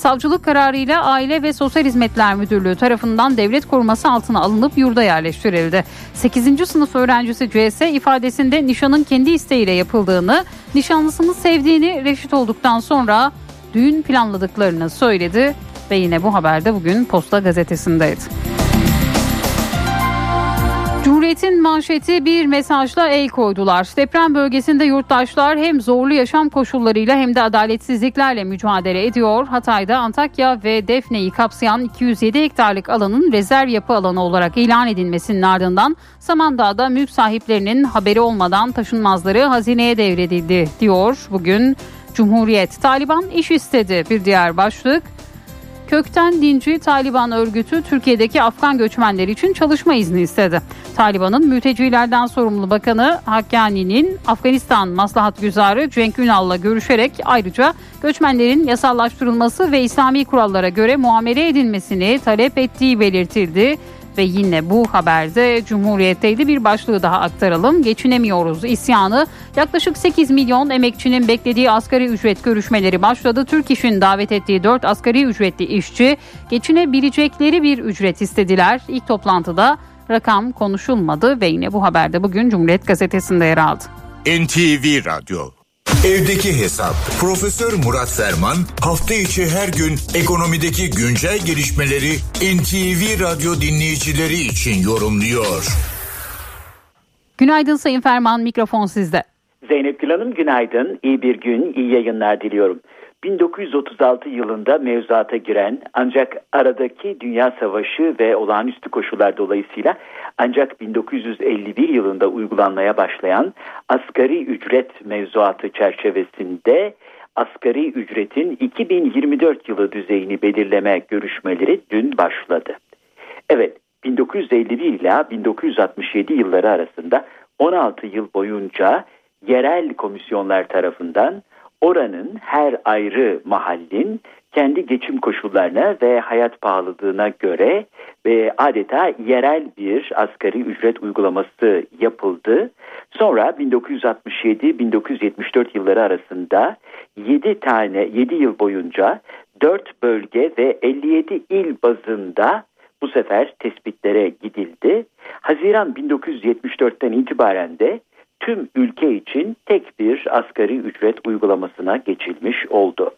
savcılık kararıyla Aile ve Sosyal Hizmetler Müdürlüğü tarafından devlet koruması altına alınıp yurda yerleştirildi. 8. sınıf öğrencisi CS ifadesinde nişanın kendi isteğiyle yapıldığını, nişanlısını sevdiğini reşit olduktan sonra düğün planladıklarını söyledi ve yine bu haberde bugün Posta gazetesindeydi. Cumhuriyet'in manşeti bir mesajla el koydular. Deprem bölgesinde yurttaşlar hem zorlu yaşam koşullarıyla hem de adaletsizliklerle mücadele ediyor. Hatay'da Antakya ve Defne'yi kapsayan 207 hektarlık alanın rezerv yapı alanı olarak ilan edilmesinin ardından Samandağ'da mülk sahiplerinin haberi olmadan taşınmazları hazineye devredildi diyor bugün Cumhuriyet. Taliban iş istedi bir diğer başlık. Kökten dinci Taliban örgütü Türkiye'deki Afgan göçmenler için çalışma izni istedi. Taliban'ın mültecilerden sorumlu bakanı Hakkani'nin Afganistan Maslahat Güzarı Cenk Ünal'la görüşerek ayrıca göçmenlerin yasallaştırılması ve İslami kurallara göre muamele edilmesini talep ettiği belirtildi. Ve yine bu haberde Cumhuriyet'teydi bir başlığı daha aktaralım. Geçinemiyoruz isyanı. Yaklaşık 8 milyon emekçinin beklediği asgari ücret görüşmeleri başladı. Türk İş'in davet ettiği 4 asgari ücretli işçi geçinebilecekleri bir ücret istediler. İlk toplantıda rakam konuşulmadı ve yine bu haberde bugün Cumhuriyet Gazetesi'nde yer aldı. NTV Radyo Evdeki Hesap Profesör Murat Ferman hafta içi her gün ekonomideki güncel gelişmeleri NTV Radyo dinleyicileri için yorumluyor. Günaydın Sayın Ferman mikrofon sizde. Zeynep Gül Hanım günaydın. İyi bir gün, iyi yayınlar diliyorum. 1936 yılında mevzuata giren ancak aradaki Dünya Savaşı ve olağanüstü koşullar dolayısıyla ancak 1951 yılında uygulanmaya başlayan asgari ücret mevzuatı çerçevesinde asgari ücretin 2024 yılı düzeyini belirleme görüşmeleri dün başladı. Evet 1951 ile 1967 yılları arasında 16 yıl boyunca yerel komisyonlar tarafından oranın her ayrı mahallin kendi geçim koşullarına ve hayat pahalılığına göre ve adeta yerel bir asgari ücret uygulaması yapıldı. Sonra 1967-1974 yılları arasında 7 tane 7 yıl boyunca 4 bölge ve 57 il bazında bu sefer tespitlere gidildi. Haziran 1974'ten itibaren de tüm ülke için tek bir asgari ücret uygulamasına geçilmiş oldu.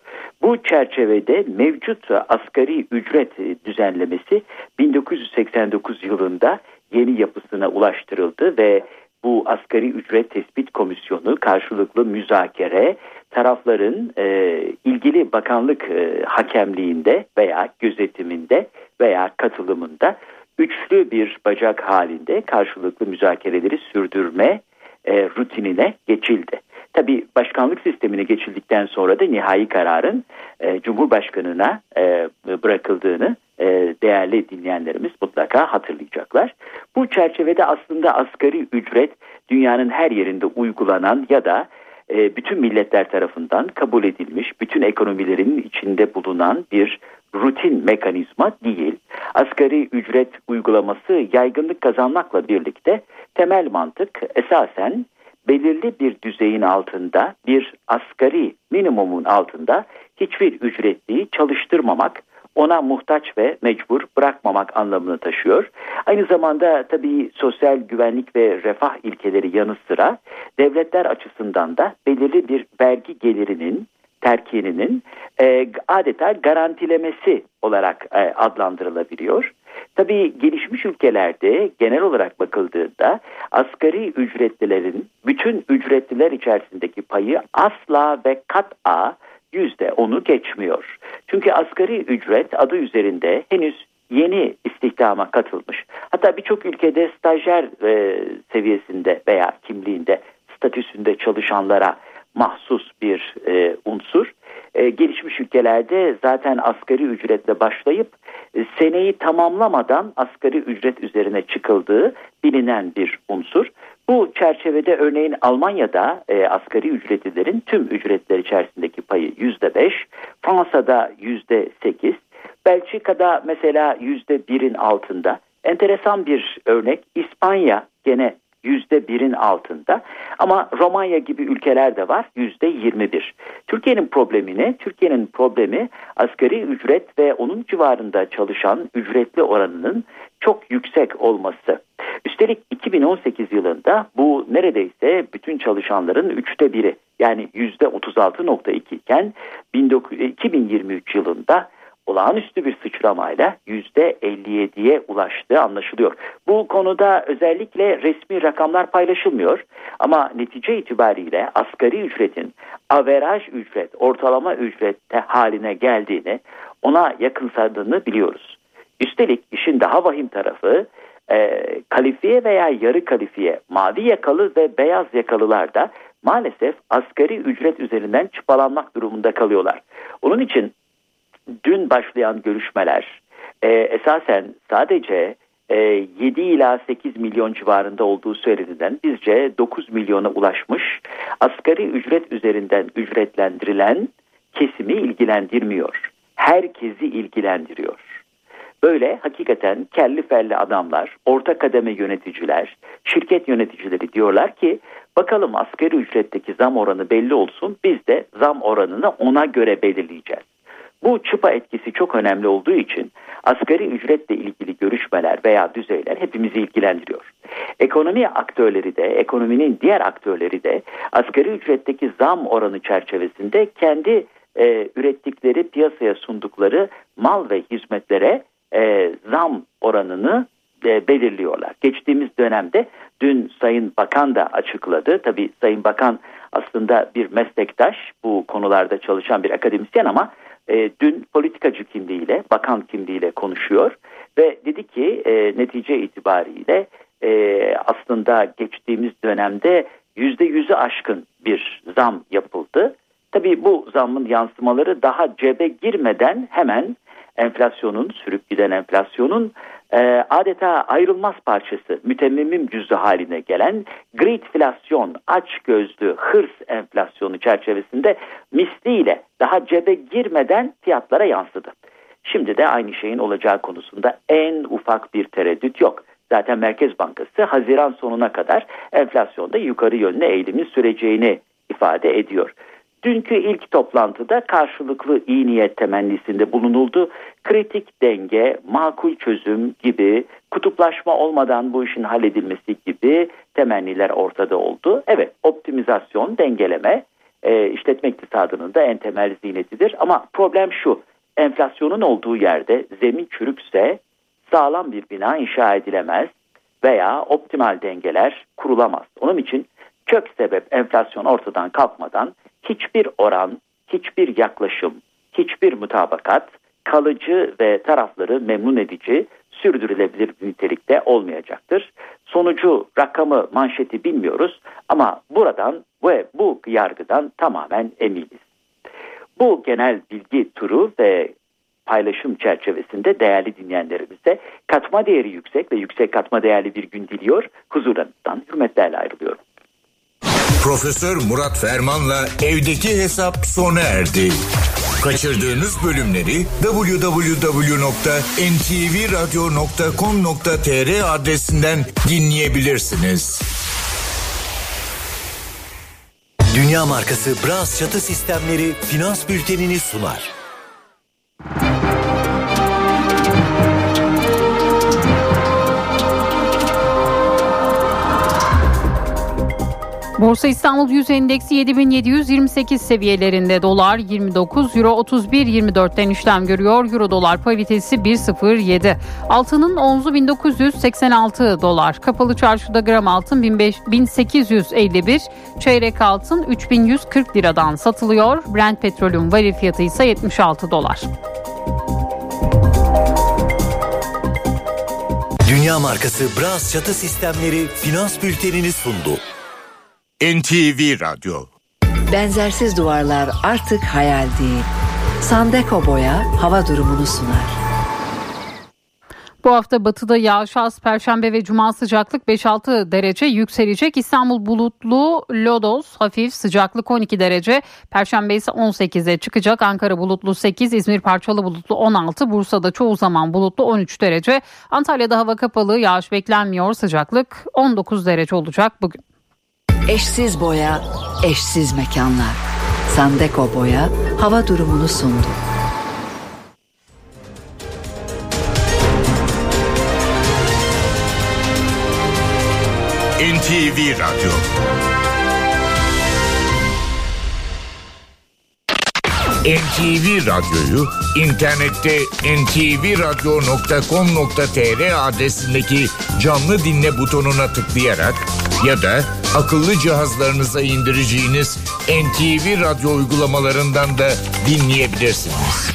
Bu çerçevede mevcut asgari ücret düzenlemesi 1989 yılında yeni yapısına ulaştırıldı ve bu asgari ücret tespit komisyonu karşılıklı müzakere tarafların e, ilgili bakanlık e, hakemliğinde veya gözetiminde veya katılımında üçlü bir bacak halinde karşılıklı müzakereleri sürdürme e, rutinine geçildi. Tabi başkanlık sistemine geçildikten sonra da nihai kararın e, Cumhurbaşkanı'na e, bırakıldığını e, değerli dinleyenlerimiz mutlaka hatırlayacaklar. Bu çerçevede aslında asgari ücret dünyanın her yerinde uygulanan ya da e, bütün milletler tarafından kabul edilmiş, bütün ekonomilerin içinde bulunan bir rutin mekanizma değil. Asgari ücret uygulaması yaygınlık kazanmakla birlikte temel mantık esasen belirli bir düzeyin altında bir asgari minimumun altında hiçbir ücretliyi çalıştırmamak ona muhtaç ve mecbur bırakmamak anlamını taşıyor. Aynı zamanda tabii sosyal güvenlik ve refah ilkeleri yanı sıra devletler açısından da belirli bir vergi gelirinin terkininin e, adeta garantilemesi olarak e, adlandırılabiliyor. Tabii gelişmiş ülkelerde genel olarak bakıldığında asgari ücretlilerin bütün ücretliler içerisindeki payı asla ve kat'a yüzde onu geçmiyor. Çünkü asgari ücret adı üzerinde henüz yeni istihdama katılmış. Hatta birçok ülkede stajyer e, seviyesinde veya kimliğinde statüsünde çalışanlara mahsus bir e, unsur. E, gelişmiş ülkelerde zaten asgari ücretle başlayıp e, seneyi tamamlamadan asgari ücret üzerine çıkıldığı bilinen bir unsur. Bu çerçevede örneğin Almanya'da e, asgari ücretlilerin tüm ücretler içerisindeki payı yüzde beş, Fransa'da yüzde sekiz, Belçika'da mesela yüzde birin altında. Enteresan bir örnek İspanya gene yüzde birin altında ama Romanya gibi ülkeler de var yüzde yirmi bir. Türkiye'nin problemi ne? Türkiye'nin problemi asgari ücret ve onun civarında çalışan ücretli oranının çok yüksek olması. Üstelik 2018 yılında bu neredeyse bütün çalışanların üçte biri yani yüzde 36.2 iken 2023 yılında olağanüstü bir sıçramayla %57'ye ulaştığı anlaşılıyor. Bu konuda özellikle resmi rakamlar paylaşılmıyor ama netice itibariyle asgari ücretin averaj ücret, ortalama ücret haline geldiğini, ona yakınsadığını biliyoruz. Üstelik işin daha vahim tarafı e, kalifiye veya yarı kalifiye, mavi yakalı ve beyaz yakalılar da maalesef asgari ücret üzerinden çıpalanmak durumunda kalıyorlar. Onun için dün başlayan görüşmeler e, esasen sadece e, 7 ila 8 milyon civarında olduğu söylenilen bizce 9 milyona ulaşmış asgari ücret üzerinden ücretlendirilen kesimi ilgilendirmiyor. Herkesi ilgilendiriyor. Böyle hakikaten kelli felli adamlar, orta kademe yöneticiler, şirket yöneticileri diyorlar ki bakalım asgari ücretteki zam oranı belli olsun biz de zam oranını ona göre belirleyeceğiz. Bu çıpa etkisi çok önemli olduğu için asgari ücretle ilgili görüşmeler veya düzeyler hepimizi ilgilendiriyor. Ekonomi aktörleri de, ekonominin diğer aktörleri de asgari ücretteki zam oranı çerçevesinde kendi e, ürettikleri piyasaya sundukları mal ve hizmetlere e, zam oranını e, belirliyorlar. Geçtiğimiz dönemde dün Sayın Bakan da açıkladı. Tabii Sayın Bakan aslında bir meslektaş, bu konularda çalışan bir akademisyen ama e, dün politikacı kimliğiyle, bakan kimliğiyle konuşuyor ve dedi ki e, netice itibariyle e, aslında geçtiğimiz dönemde yüzde yüzü aşkın bir zam yapıldı. Tabii bu zammın yansımaları daha cebe girmeden hemen enflasyonun, sürüp giden enflasyonun e, adeta ayrılmaz parçası, mütemmimim cüzü haline gelen greedflasyon, aç gözlü hırs enflasyonu çerçevesinde misliyle daha cebe girmeden fiyatlara yansıdı. Şimdi de aynı şeyin olacağı konusunda en ufak bir tereddüt yok. Zaten Merkez Bankası Haziran sonuna kadar enflasyonda yukarı yönlü eğilimin süreceğini ifade ediyor. Dünkü ilk toplantıda karşılıklı iyi niyet temennisinde bulunuldu. Kritik denge, makul çözüm gibi kutuplaşma olmadan bu işin halledilmesi gibi temenniler ortada oldu. Evet optimizasyon, dengeleme e, işletme iktisadının da en temel ziynetidir. Ama problem şu enflasyonun olduğu yerde zemin çürükse sağlam bir bina inşa edilemez veya optimal dengeler kurulamaz. Onun için kök sebep enflasyon ortadan kalkmadan hiçbir oran, hiçbir yaklaşım, hiçbir mutabakat kalıcı ve tarafları memnun edici, sürdürülebilir bir nitelikte olmayacaktır. Sonucu, rakamı, manşeti bilmiyoruz ama buradan ve bu yargıdan tamamen eminiz. Bu genel bilgi turu ve paylaşım çerçevesinde değerli dinleyenlerimize katma değeri yüksek ve yüksek katma değerli bir gün diliyor. Huzurlarınızdan hürmetlerle ayrılıyorum. Profesör Murat Ferman'la evdeki hesap sona erdi. Kaçırdığınız bölümleri www.ntvradio.com.tr adresinden dinleyebilirsiniz. Dünya markası Bras çatı sistemleri finans bültenini sunar. Borsa İstanbul Yüz Endeksi 7728 seviyelerinde dolar 29 euro 31 24'ten işlem görüyor. Euro dolar paritesi 1.07. Altının onzu 1986 dolar. Kapalı çarşıda gram altın 1851, çeyrek altın 3140 liradan satılıyor. Brent petrolün varil fiyatı ise 76 dolar. Dünya markası Bras çatı sistemleri finans bültenini sundu. NTV Radyo Benzersiz duvarlar artık hayal değil. Sandeko Boya hava durumunu sunar. Bu hafta batıda yağış az, perşembe ve cuma sıcaklık 5-6 derece yükselecek. İstanbul bulutlu, Lodos hafif sıcaklık 12 derece. Perşembe ise 18'e çıkacak. Ankara bulutlu 8, İzmir parçalı bulutlu 16, Bursa'da çoğu zaman bulutlu 13 derece. Antalya'da hava kapalı, yağış beklenmiyor. Sıcaklık 19 derece olacak bugün. Eşsiz boya, eşsiz mekanlar. Sandeko Boya hava durumunu sundu. NTV Radyo NTV Radyo'yu internette ntvradio.com.tr adresindeki canlı dinle butonuna tıklayarak ya da akıllı cihazlarınıza indireceğiniz NTV Radyo uygulamalarından da dinleyebilirsiniz.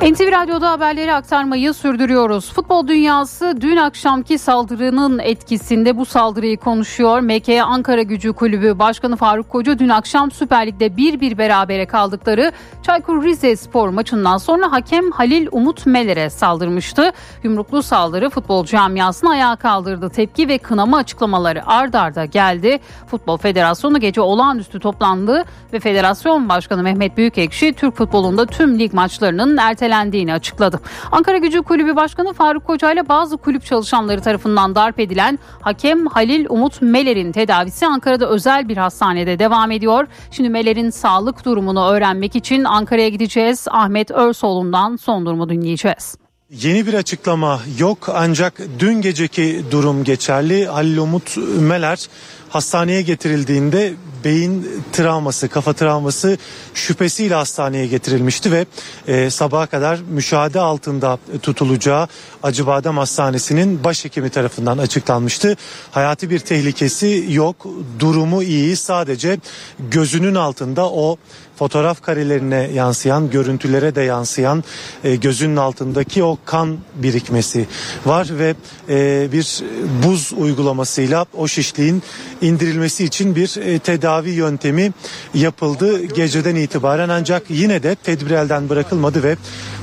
NTV Radyo'da haberleri aktarmayı sürdürüyoruz. Futbol dünyası dün akşamki saldırının etkisinde bu saldırıyı konuşuyor. MK Ankara Gücü Kulübü Başkanı Faruk Koca dün akşam Süper Lig'de 1-1 berabere kaldıkları Çaykur Rizespor maçından sonra hakem Halil Umut Meler'e saldırmıştı. Yumruklu saldırı futbol camiasını ayağa kaldırdı. Tepki ve kınama açıklamaları ard arda geldi. Futbol Federasyonu gece olağanüstü toplandı ve Federasyon Başkanı Mehmet Büyükekşi Türk futbolunda tüm lig maçlarının ertelendiğini açıkladı. Ankara Gücü Kulübü Başkanı Faruk Koca ile bazı kulüp çalışanları tarafından darp edilen hakem Halil Umut Meler'in tedavisi Ankara'da özel bir hastanede devam ediyor. Şimdi Meler'in sağlık durumunu öğrenmek için Ankara'ya gideceğiz. Ahmet Örsoğlu'ndan son durumu dinleyeceğiz. Yeni bir açıklama yok ancak dün geceki durum geçerli. Halil Umut Meler hastaneye getirildiğinde beyin travması, kafa travması şüphesiyle hastaneye getirilmişti ve e, sabaha kadar müşahede altında tutulacağı Acıbadem Hastanesi'nin başhekimi tarafından açıklanmıştı. Hayati bir tehlikesi yok, durumu iyi. Sadece gözünün altında o fotoğraf karelerine yansıyan, görüntülere de yansıyan e, gözünün altındaki o kan birikmesi var ve e, bir buz uygulamasıyla o şişliğin indirilmesi için bir e, tedavi yöntemi yapıldı geceden itibaren ancak yine de tedbir elden bırakılmadı ve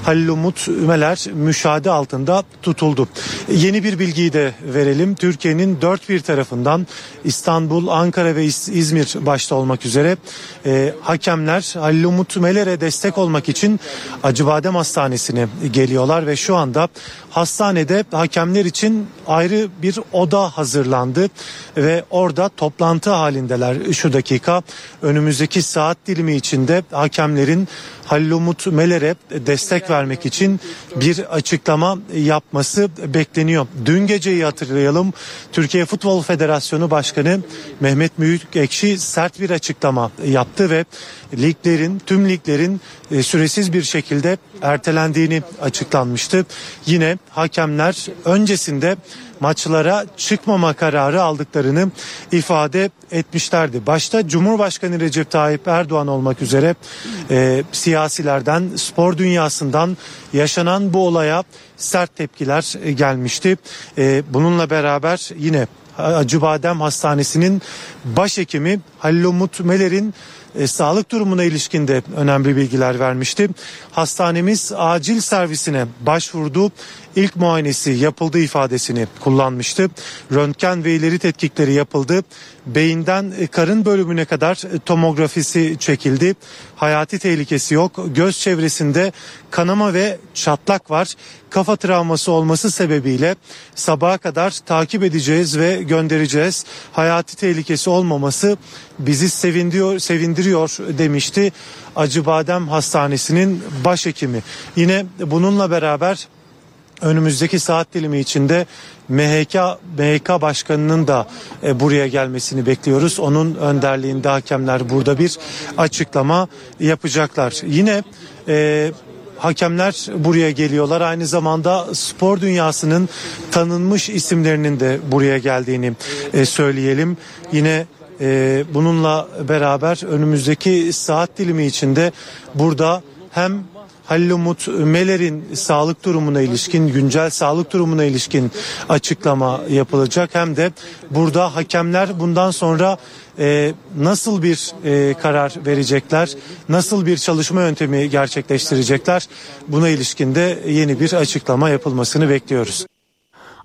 Halil Umut Ümeler müşahede altında tutuldu. Yeni bir bilgiyi de verelim. Türkiye'nin dört bir tarafından İstanbul, Ankara ve İzmir başta olmak üzere e, hakemler Halil Umut Ümeler'e destek olmak için Acıbadem Hastanesi'ne geliyorlar ve şu anda hastanede hakemler için ayrı bir oda hazırlandı ve orada toplantı halindeler şu dakika. Önümüzdeki saat dilimi içinde hakemlerin Halil Umut Meler'e destek vermek için bir açıklama yapması bekleniyor. Dün geceyi hatırlayalım. Türkiye Futbol Federasyonu Başkanı Mehmet Büyükekşi sert bir açıklama yaptı ve liglerin tüm liglerin e, süresiz bir şekilde ertelendiğini açıklanmıştı. Yine hakemler öncesinde maçlara çıkmama kararı aldıklarını ifade etmişlerdi. Başta Cumhurbaşkanı Recep Tayyip Erdoğan olmak üzere e, siyasilerden, spor dünyasından yaşanan bu olaya sert tepkiler e, gelmişti. E, bununla beraber yine Acıbadem Hastanesi'nin başhekimi Halil Umut Meler'in e, sağlık durumuna ilişkin de önemli bilgiler vermişti. Hastanemiz acil servisine başvurdu. İlk muayenesi yapıldı ifadesini kullanmıştı. Röntgen ve ileri tetkikleri yapıldı. Beyinden e, karın bölümüne kadar e, tomografisi çekildi. Hayati tehlikesi yok. Göz çevresinde kanama ve çatlak var. Kafa travması olması sebebiyle sabaha kadar takip edeceğiz ve göndereceğiz. Hayati tehlikesi olmaması bizi sevindiriyor, sevindiriyor demişti Acıbadem Hastanesi'nin başhekimi. Yine bununla beraber önümüzdeki saat dilimi içinde MHK MHK başkanının da e, buraya gelmesini bekliyoruz. Onun önderliğinde hakemler burada bir açıklama yapacaklar. Yine e, hakemler buraya geliyorlar. Aynı zamanda spor dünyasının tanınmış isimlerinin de buraya geldiğini e, söyleyelim. Yine e, bununla beraber önümüzdeki saat dilimi içinde burada hem Halil Umut Meler'in sağlık durumuna ilişkin, güncel sağlık durumuna ilişkin açıklama yapılacak. Hem de burada hakemler bundan sonra e, nasıl bir e, karar verecekler, nasıl bir çalışma yöntemi gerçekleştirecekler buna ilişkin de yeni bir açıklama yapılmasını bekliyoruz.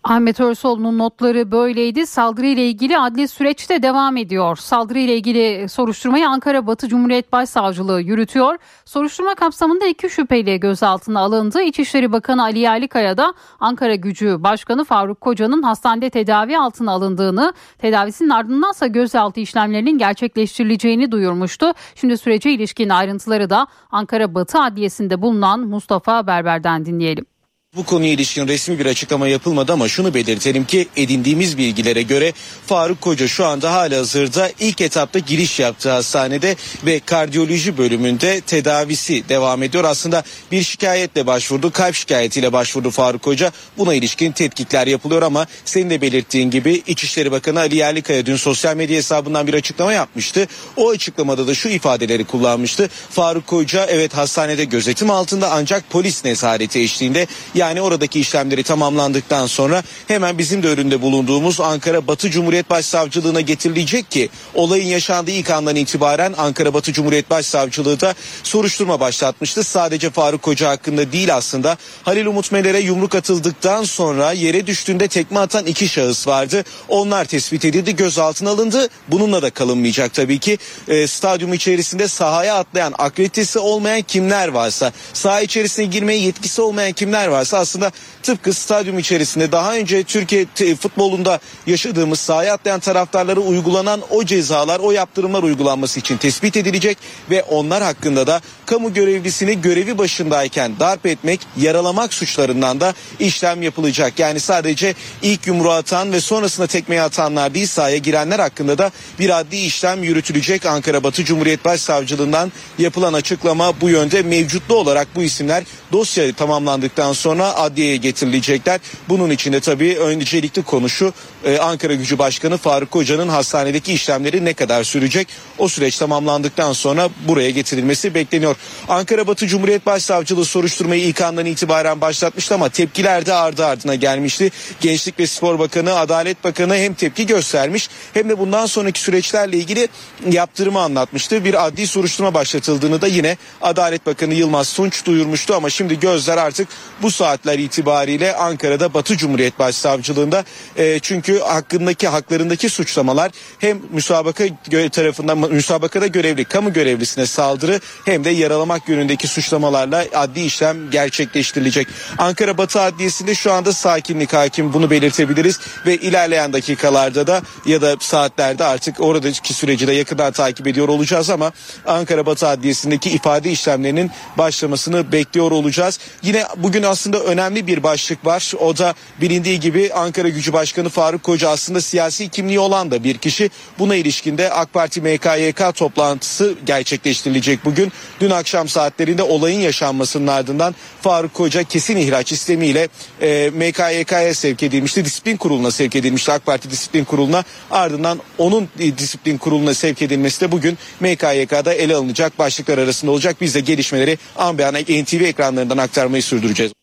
Ahmet Örsoğlu'nun notları böyleydi. Saldırı ile ilgili adli süreç de devam ediyor. Saldırı ile ilgili soruşturmayı Ankara Batı Cumhuriyet Başsavcılığı yürütüyor. Soruşturma kapsamında iki şüpheli gözaltına alındı. İçişleri Bakanı Ali Yerlikaya da Ankara Gücü Başkanı Faruk Koca'nın hastanede tedavi altına alındığını, tedavisinin ardındansa gözaltı işlemlerinin gerçekleştirileceğini duyurmuştu. Şimdi sürece ilişkin ayrıntıları da Ankara Batı Adliyesi'nde bulunan Mustafa Berber'den dinleyelim. Bu konuya ilişkin resmi bir açıklama yapılmadı ama şunu belirtelim ki edindiğimiz bilgilere göre Faruk Koca şu anda hala hazırda ilk etapta giriş yaptığı hastanede ve kardiyoloji bölümünde tedavisi devam ediyor. Aslında bir şikayetle başvurdu, kalp şikayetiyle başvurdu Faruk Koca. Buna ilişkin tetkikler yapılıyor ama senin de belirttiğin gibi İçişleri Bakanı Ali Yerlikaya dün sosyal medya hesabından bir açıklama yapmıştı. O açıklamada da şu ifadeleri kullanmıştı. Faruk Koca evet hastanede gözetim altında ancak polis nezareti eşliğinde yani oradaki işlemleri tamamlandıktan sonra hemen bizim de önünde bulunduğumuz Ankara Batı Cumhuriyet Başsavcılığına getirilecek ki olayın yaşandığı ilk andan itibaren Ankara Batı Cumhuriyet Başsavcılığı da soruşturma başlatmıştı. Sadece Faruk Koca hakkında değil aslında Halil Umut Meler'e yumruk atıldıktan sonra yere düştüğünde tekme atan iki şahıs vardı. Onlar tespit edildi, gözaltına alındı. Bununla da kalınmayacak tabii ki. E, stadyum içerisinde sahaya atlayan, akreditesi olmayan kimler varsa, saha içerisine girmeye yetkisi olmayan kimler varsa olması aslında tıpkı stadyum içerisinde daha önce Türkiye futbolunda yaşadığımız sahaya atlayan taraftarlara uygulanan o cezalar, o yaptırımlar uygulanması için tespit edilecek ve onlar hakkında da kamu görevlisini görevi başındayken darp etmek, yaralamak suçlarından da işlem yapılacak. Yani sadece ilk yumruğu atan ve sonrasında tekmeyi atanlar değil sahaya girenler hakkında da bir adli işlem yürütülecek. Ankara Batı Cumhuriyet Başsavcılığından yapılan açıklama bu yönde mevcutlu olarak bu isimler dosya tamamlandıktan sonra adliyeye getirilecekler. Bunun içinde tabii öncelikli konu şu e, Ankara Gücü Başkanı Faruk Koca'nın hastanedeki işlemleri ne kadar sürecek? O süreç tamamlandıktan sonra buraya getirilmesi bekleniyor. Ankara Batı Cumhuriyet Başsavcılığı soruşturmayı ilk andan itibaren başlatmıştı ama tepkiler de ardı ardına gelmişti. Gençlik ve Spor Bakanı, Adalet Bakanı hem tepki göstermiş hem de bundan sonraki süreçlerle ilgili yaptırımı anlatmıştı. Bir adli soruşturma başlatıldığını da yine Adalet Bakanı Yılmaz Tunç duyurmuştu ama şimdi gözler artık bu saatler itibariyle Ankara'da Batı Cumhuriyet Başsavcılığında e, çünkü hakkındaki haklarındaki suçlamalar hem müsabaka tarafından müsabakada görevli kamu görevlisine saldırı hem de yaralamak yönündeki suçlamalarla adli işlem gerçekleştirilecek. Ankara Batı Adliyesi'nde şu anda sakinlik hakim bunu belirtebiliriz ve ilerleyen dakikalarda da ya da saatlerde artık oradaki süreci de yakından takip ediyor olacağız ama Ankara Batı Adliyesi'ndeki ifade işlemlerinin başlamasını bekliyor olacağız. Yine bugün aslında önemli bir başlık var. O da bilindiği gibi Ankara Gücü Başkanı Faruk Koca aslında siyasi kimliği olan da bir kişi. Buna ilişkinde AK Parti MKYK toplantısı gerçekleştirilecek bugün. Dün akşam saatlerinde olayın yaşanmasının ardından Faruk Koca kesin ihraç istemiyle e, MKYK'ya sevk edilmişti. Disiplin kuruluna sevk edilmişti AK Parti Disiplin Kurulu'na. Ardından onun disiplin kuruluna sevk edilmesi de bugün MKYK'da ele alınacak başlıklar arasında olacak. Biz de gelişmeleri Anbeyan NTV ekranlarından aktarmayı sürdüreceğiz.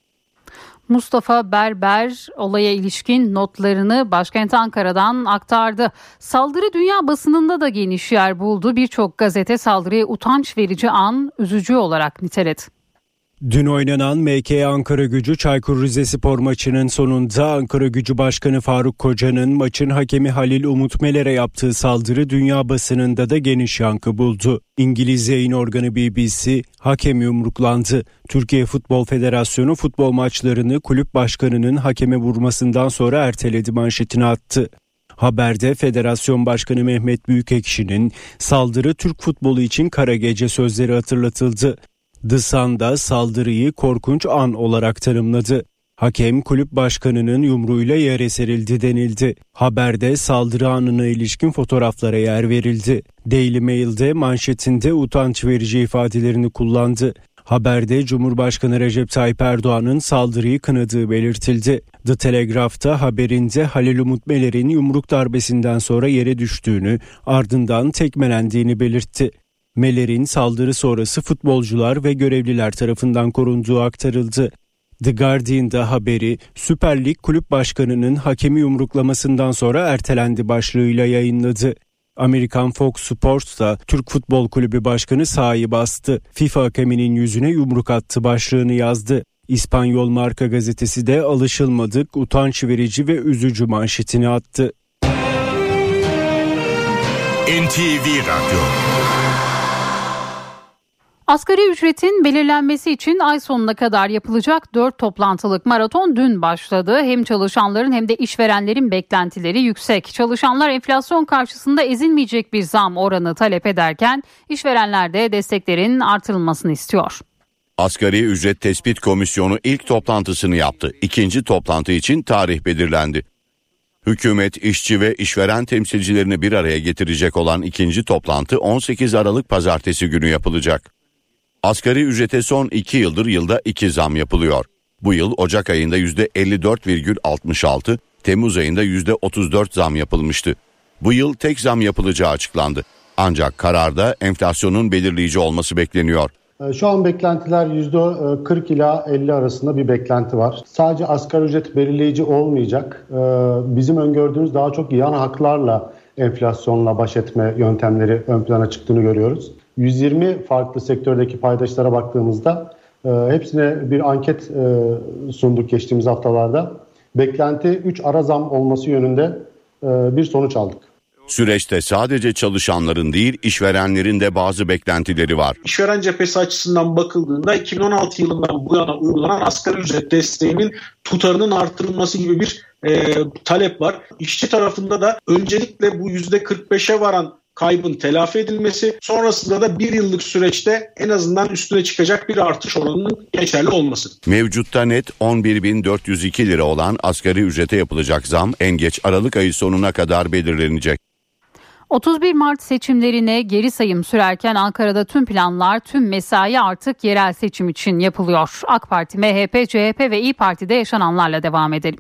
Mustafa Berber olaya ilişkin notlarını başkent Ankara'dan aktardı. Saldırı dünya basınında da geniş yer buldu. Birçok gazete saldırıyı utanç verici an üzücü olarak niteledi. Dün oynanan MK Ankara Gücü Çaykur Rizespor maçının sonunda Ankara Gücü Başkanı Faruk Koca'nın maçın hakemi Halil Umut Meler'e yaptığı saldırı dünya basınında da geniş yankı buldu. İngiliz yayın organı BBC hakem yumruklandı. Türkiye Futbol Federasyonu futbol maçlarını kulüp başkanının hakeme vurmasından sonra erteledi manşetini attı. Haberde Federasyon Başkanı Mehmet Büyükekşi'nin saldırı Türk futbolu için kara gece sözleri hatırlatıldı. The Sun'da saldırıyı korkunç an olarak tanımladı. Hakem kulüp başkanının yumruğuyla yere serildi denildi. Haberde saldırı anına ilişkin fotoğraflara yer verildi. Daily Mail'de manşetinde utanç verici ifadelerini kullandı. Haberde Cumhurbaşkanı Recep Tayyip Erdoğan'ın saldırıyı kınadığı belirtildi. The Telegraph'ta haberinde Halil Umut Meler'in yumruk darbesinden sonra yere düştüğünü ardından tekmelendiğini belirtti. Meler'in saldırı sonrası futbolcular ve görevliler tarafından korunduğu aktarıldı. The Guardian'da haberi Süper Lig Kulüp Başkanı'nın hakemi yumruklamasından sonra ertelendi başlığıyla yayınladı. Amerikan Fox Sports da Türk Futbol Kulübü Başkanı sahayı bastı. FIFA hakeminin yüzüne yumruk attı başlığını yazdı. İspanyol marka gazetesi de alışılmadık, utanç verici ve üzücü manşetini attı. NTV Radyo Asgari ücretin belirlenmesi için ay sonuna kadar yapılacak 4 toplantılık maraton dün başladı. Hem çalışanların hem de işverenlerin beklentileri yüksek. Çalışanlar enflasyon karşısında ezilmeyecek bir zam oranı talep ederken işverenler de desteklerin artırılmasını istiyor. Asgari Ücret Tespit Komisyonu ilk toplantısını yaptı. İkinci toplantı için tarih belirlendi. Hükümet, işçi ve işveren temsilcilerini bir araya getirecek olan ikinci toplantı 18 Aralık pazartesi günü yapılacak. Asgari ücrete son 2 yıldır yılda 2 zam yapılıyor. Bu yıl Ocak ayında %54,66, Temmuz ayında %34 zam yapılmıştı. Bu yıl tek zam yapılacağı açıklandı. Ancak kararda enflasyonun belirleyici olması bekleniyor. Ee, şu an beklentiler %40 e, ila 50 arasında bir beklenti var. Sadece asgari ücret belirleyici olmayacak. Ee, bizim öngördüğümüz daha çok yan haklarla enflasyonla baş etme yöntemleri ön plana çıktığını görüyoruz. 120 farklı sektördeki paydaşlara baktığımızda e, hepsine bir anket e, sunduk geçtiğimiz haftalarda. Beklenti 3 ara zam olması yönünde e, bir sonuç aldık. Süreçte sadece çalışanların değil işverenlerin de bazı beklentileri var. İşveren cephesi açısından bakıldığında 2016 yılından bu yana uygulanan asgari ücret desteğinin tutarının artırılması gibi bir e, talep var. İşçi tarafında da öncelikle bu %45'e varan kaybın telafi edilmesi sonrasında da bir yıllık süreçte en azından üstüne çıkacak bir artış oranının geçerli olması. Mevcutta net 11.402 lira olan asgari ücrete yapılacak zam en geç Aralık ayı sonuna kadar belirlenecek. 31 Mart seçimlerine geri sayım sürerken Ankara'da tüm planlar, tüm mesai artık yerel seçim için yapılıyor. AK Parti, MHP, CHP ve İyi Parti'de yaşananlarla devam edelim.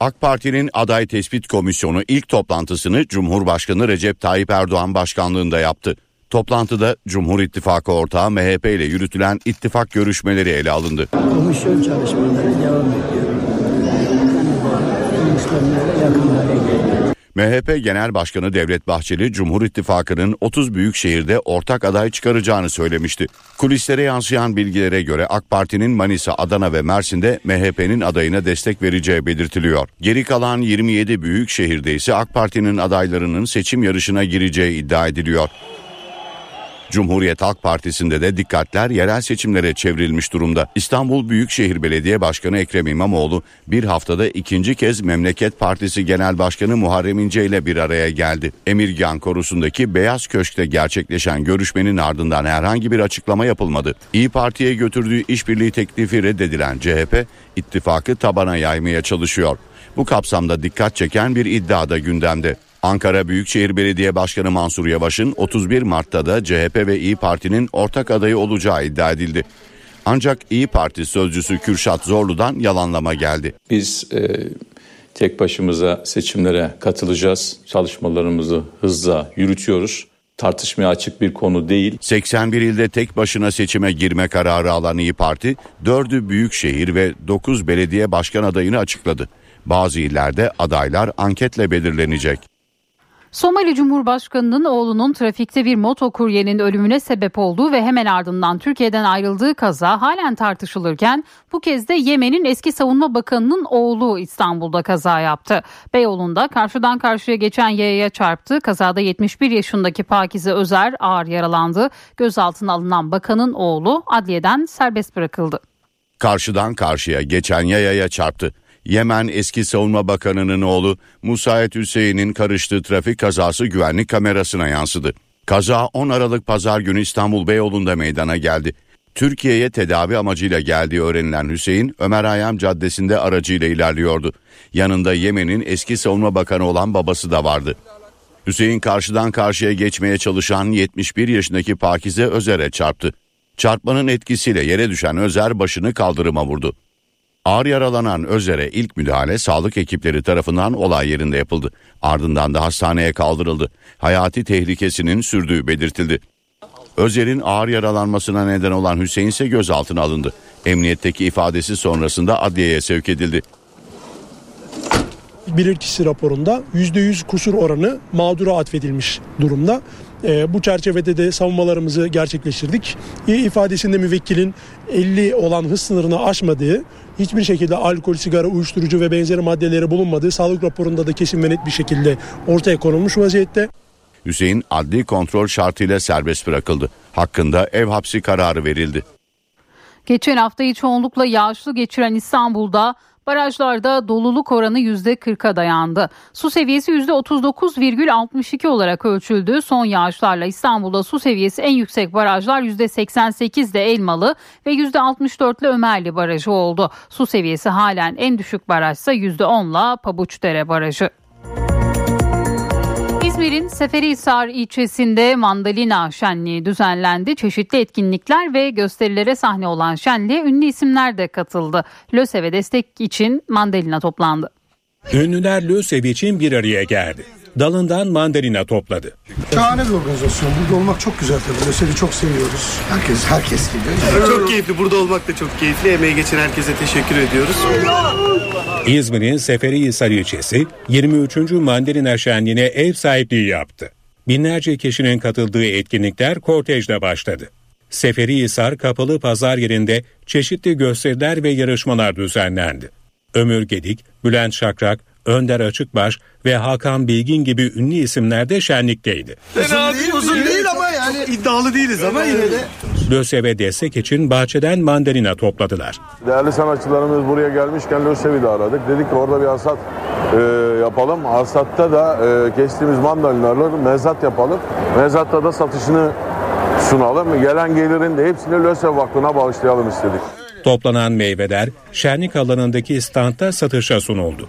AK Parti'nin aday tespit komisyonu ilk toplantısını Cumhurbaşkanı Recep Tayyip Erdoğan başkanlığında yaptı. Toplantıda Cumhur İttifakı ortağı MHP ile yürütülen ittifak görüşmeleri ele alındı. Komisyon çalışmaları devam ediyor. Yakın MHP Genel Başkanı Devlet Bahçeli, Cumhur İttifakı'nın 30 büyük şehirde ortak aday çıkaracağını söylemişti. Kulislere yansıyan bilgilere göre AK Parti'nin Manisa, Adana ve Mersin'de MHP'nin adayına destek vereceği belirtiliyor. Geri kalan 27 büyük şehirde ise AK Parti'nin adaylarının seçim yarışına gireceği iddia ediliyor. Cumhuriyet Halk Partisi'nde de dikkatler yerel seçimlere çevrilmiş durumda. İstanbul Büyükşehir Belediye Başkanı Ekrem İmamoğlu bir haftada ikinci kez Memleket Partisi Genel Başkanı Muharrem İnce ile bir araya geldi. Emirgan Korusu'ndaki Beyaz Köşk'te gerçekleşen görüşmenin ardından herhangi bir açıklama yapılmadı. İyi Parti'ye götürdüğü işbirliği teklifi reddedilen CHP ittifakı tabana yaymaya çalışıyor. Bu kapsamda dikkat çeken bir iddia da gündemde. Ankara Büyükşehir Belediye Başkanı Mansur Yavaş'ın 31 Mart'ta da CHP ve İyi Parti'nin ortak adayı olacağı iddia edildi. Ancak İyi Parti sözcüsü Kürşat Zorlu'dan yalanlama geldi. Biz e, tek başımıza seçimlere katılacağız. Çalışmalarımızı hızla yürütüyoruz tartışmaya açık bir konu değil. 81 ilde tek başına seçime girme kararı alan İyi Parti, 4'ü büyükşehir ve 9 belediye başkan adayını açıkladı. Bazı illerde adaylar anketle belirlenecek. Somali Cumhurbaşkanı'nın oğlunun trafikte bir motokuryenin ölümüne sebep olduğu ve hemen ardından Türkiye'den ayrıldığı kaza halen tartışılırken bu kez de Yemen'in eski savunma bakanının oğlu İstanbul'da kaza yaptı. Beyoğlu'nda karşıdan karşıya geçen yayaya çarptı. Kazada 71 yaşındaki Pakize Özer ağır yaralandı. Gözaltına alınan bakanın oğlu adliyeden serbest bırakıldı. Karşıdan karşıya geçen yayaya çarptı. Yemen eski savunma bakanının oğlu Musayet Hüseyin'in karıştığı trafik kazası güvenlik kamerasına yansıdı. Kaza 10 Aralık pazar günü İstanbul Beyoğlu'nda meydana geldi. Türkiye'ye tedavi amacıyla geldiği öğrenilen Hüseyin Ömer Hayyam Caddesi'nde aracıyla ilerliyordu. Yanında Yemen'in eski savunma bakanı olan babası da vardı. Hüseyin karşıdan karşıya geçmeye çalışan 71 yaşındaki Pakize Özer'e çarptı. Çarpmanın etkisiyle yere düşen Özer başını kaldırıma vurdu. Ağır yaralanan Özer'e ilk müdahale sağlık ekipleri tarafından olay yerinde yapıldı. Ardından da hastaneye kaldırıldı. Hayati tehlikesinin sürdüğü belirtildi. Özer'in ağır yaralanmasına neden olan Hüseyin ise gözaltına alındı. Emniyetteki ifadesi sonrasında adliyeye sevk edildi. Bilirkişi raporunda %100 kusur oranı mağdura atfedilmiş durumda. E, bu çerçevede de savunmalarımızı gerçekleştirdik. E, ifadesinde müvekkilin 50 olan hız sınırını aşmadığı, hiçbir şekilde alkol, sigara, uyuşturucu ve benzeri maddeleri bulunmadığı sağlık raporunda da kesin ve net bir şekilde ortaya konulmuş vaziyette. Hüseyin adli kontrol şartıyla serbest bırakıldı. Hakkında ev hapsi kararı verildi. Geçen haftayı çoğunlukla yağışlı geçiren İstanbul'da barajlarda doluluk oranı %40'a dayandı. Su seviyesi %39,62 olarak ölçüldü. Son yağışlarla İstanbul'da su seviyesi en yüksek barajlar %88'de Elmalı ve %64'le Ömerli Barajı oldu. Su seviyesi halen en düşük barajsa %10'la Pabuçdere Barajı. İzmir'in Seferihisar ilçesinde mandalina şenliği düzenlendi. Çeşitli etkinlikler ve gösterilere sahne olan şenliğe ünlü isimler de katıldı. LÖSEV'e destek için mandalina toplandı. Ünlüler LÖSEV için bir araya geldi. Dalından mandalina topladı. Şahane bir organizasyon. Burada olmak çok güzel tabii. LÖSEV'i çok seviyoruz. Herkes herkes gibi. Çok keyifli. Burada olmak da çok keyifli. Emeği geçen herkese teşekkür ediyoruz. İzmir'in Seferihisar ilçesi 23. Mandalina Şenliği'ne ev sahipliği yaptı. Binlerce kişinin katıldığı etkinlikler kortejle başladı. Seferihisar Kapalı Pazar yerinde çeşitli gösteriler ve yarışmalar düzenlendi. Ömür Gedik, Bülent Şakrak, Önder Açıkbaş ve Hakan Bilgin gibi ünlü isimler de şenlikteydi. Fena değil, uzun değil ama yani iddialı değiliz ama yine de. LÖSEV'e destek için bahçeden mandalina topladılar. Değerli sanatçılarımız buraya gelmişken LÖSEV'i de aradık. Dedik ki orada bir hasat e, yapalım. Hasatta da e, kestiğimiz mandalinaları mezat yapalım. Mezatta da satışını sunalım. Gelen gelirin de hepsini LÖSEV Vakfı'na bağışlayalım istedik. Toplanan meyveler şenlik alanındaki standta satışa sunuldu.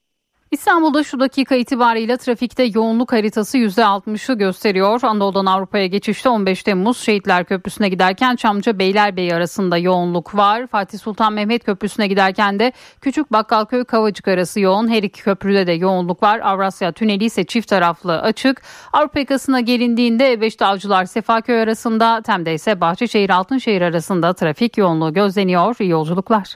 İstanbul'da şu dakika itibariyle trafikte yoğunluk haritası %60'ı gösteriyor. Anadolu'dan Avrupa'ya geçişte 15 Temmuz Şehitler Köprüsü'ne giderken Çamca Beylerbeyi arasında yoğunluk var. Fatih Sultan Mehmet Köprüsü'ne giderken de Küçük Bakkalköy Kavacık arası yoğun. Her iki köprüde de yoğunluk var. Avrasya Tüneli ise çift taraflı açık. Avrupa yakasına gelindiğinde E5'te Avcılar Sefaköy arasında Tem'de ise Bahçeşehir Altınşehir arasında trafik yoğunluğu gözleniyor. İyi yolculuklar.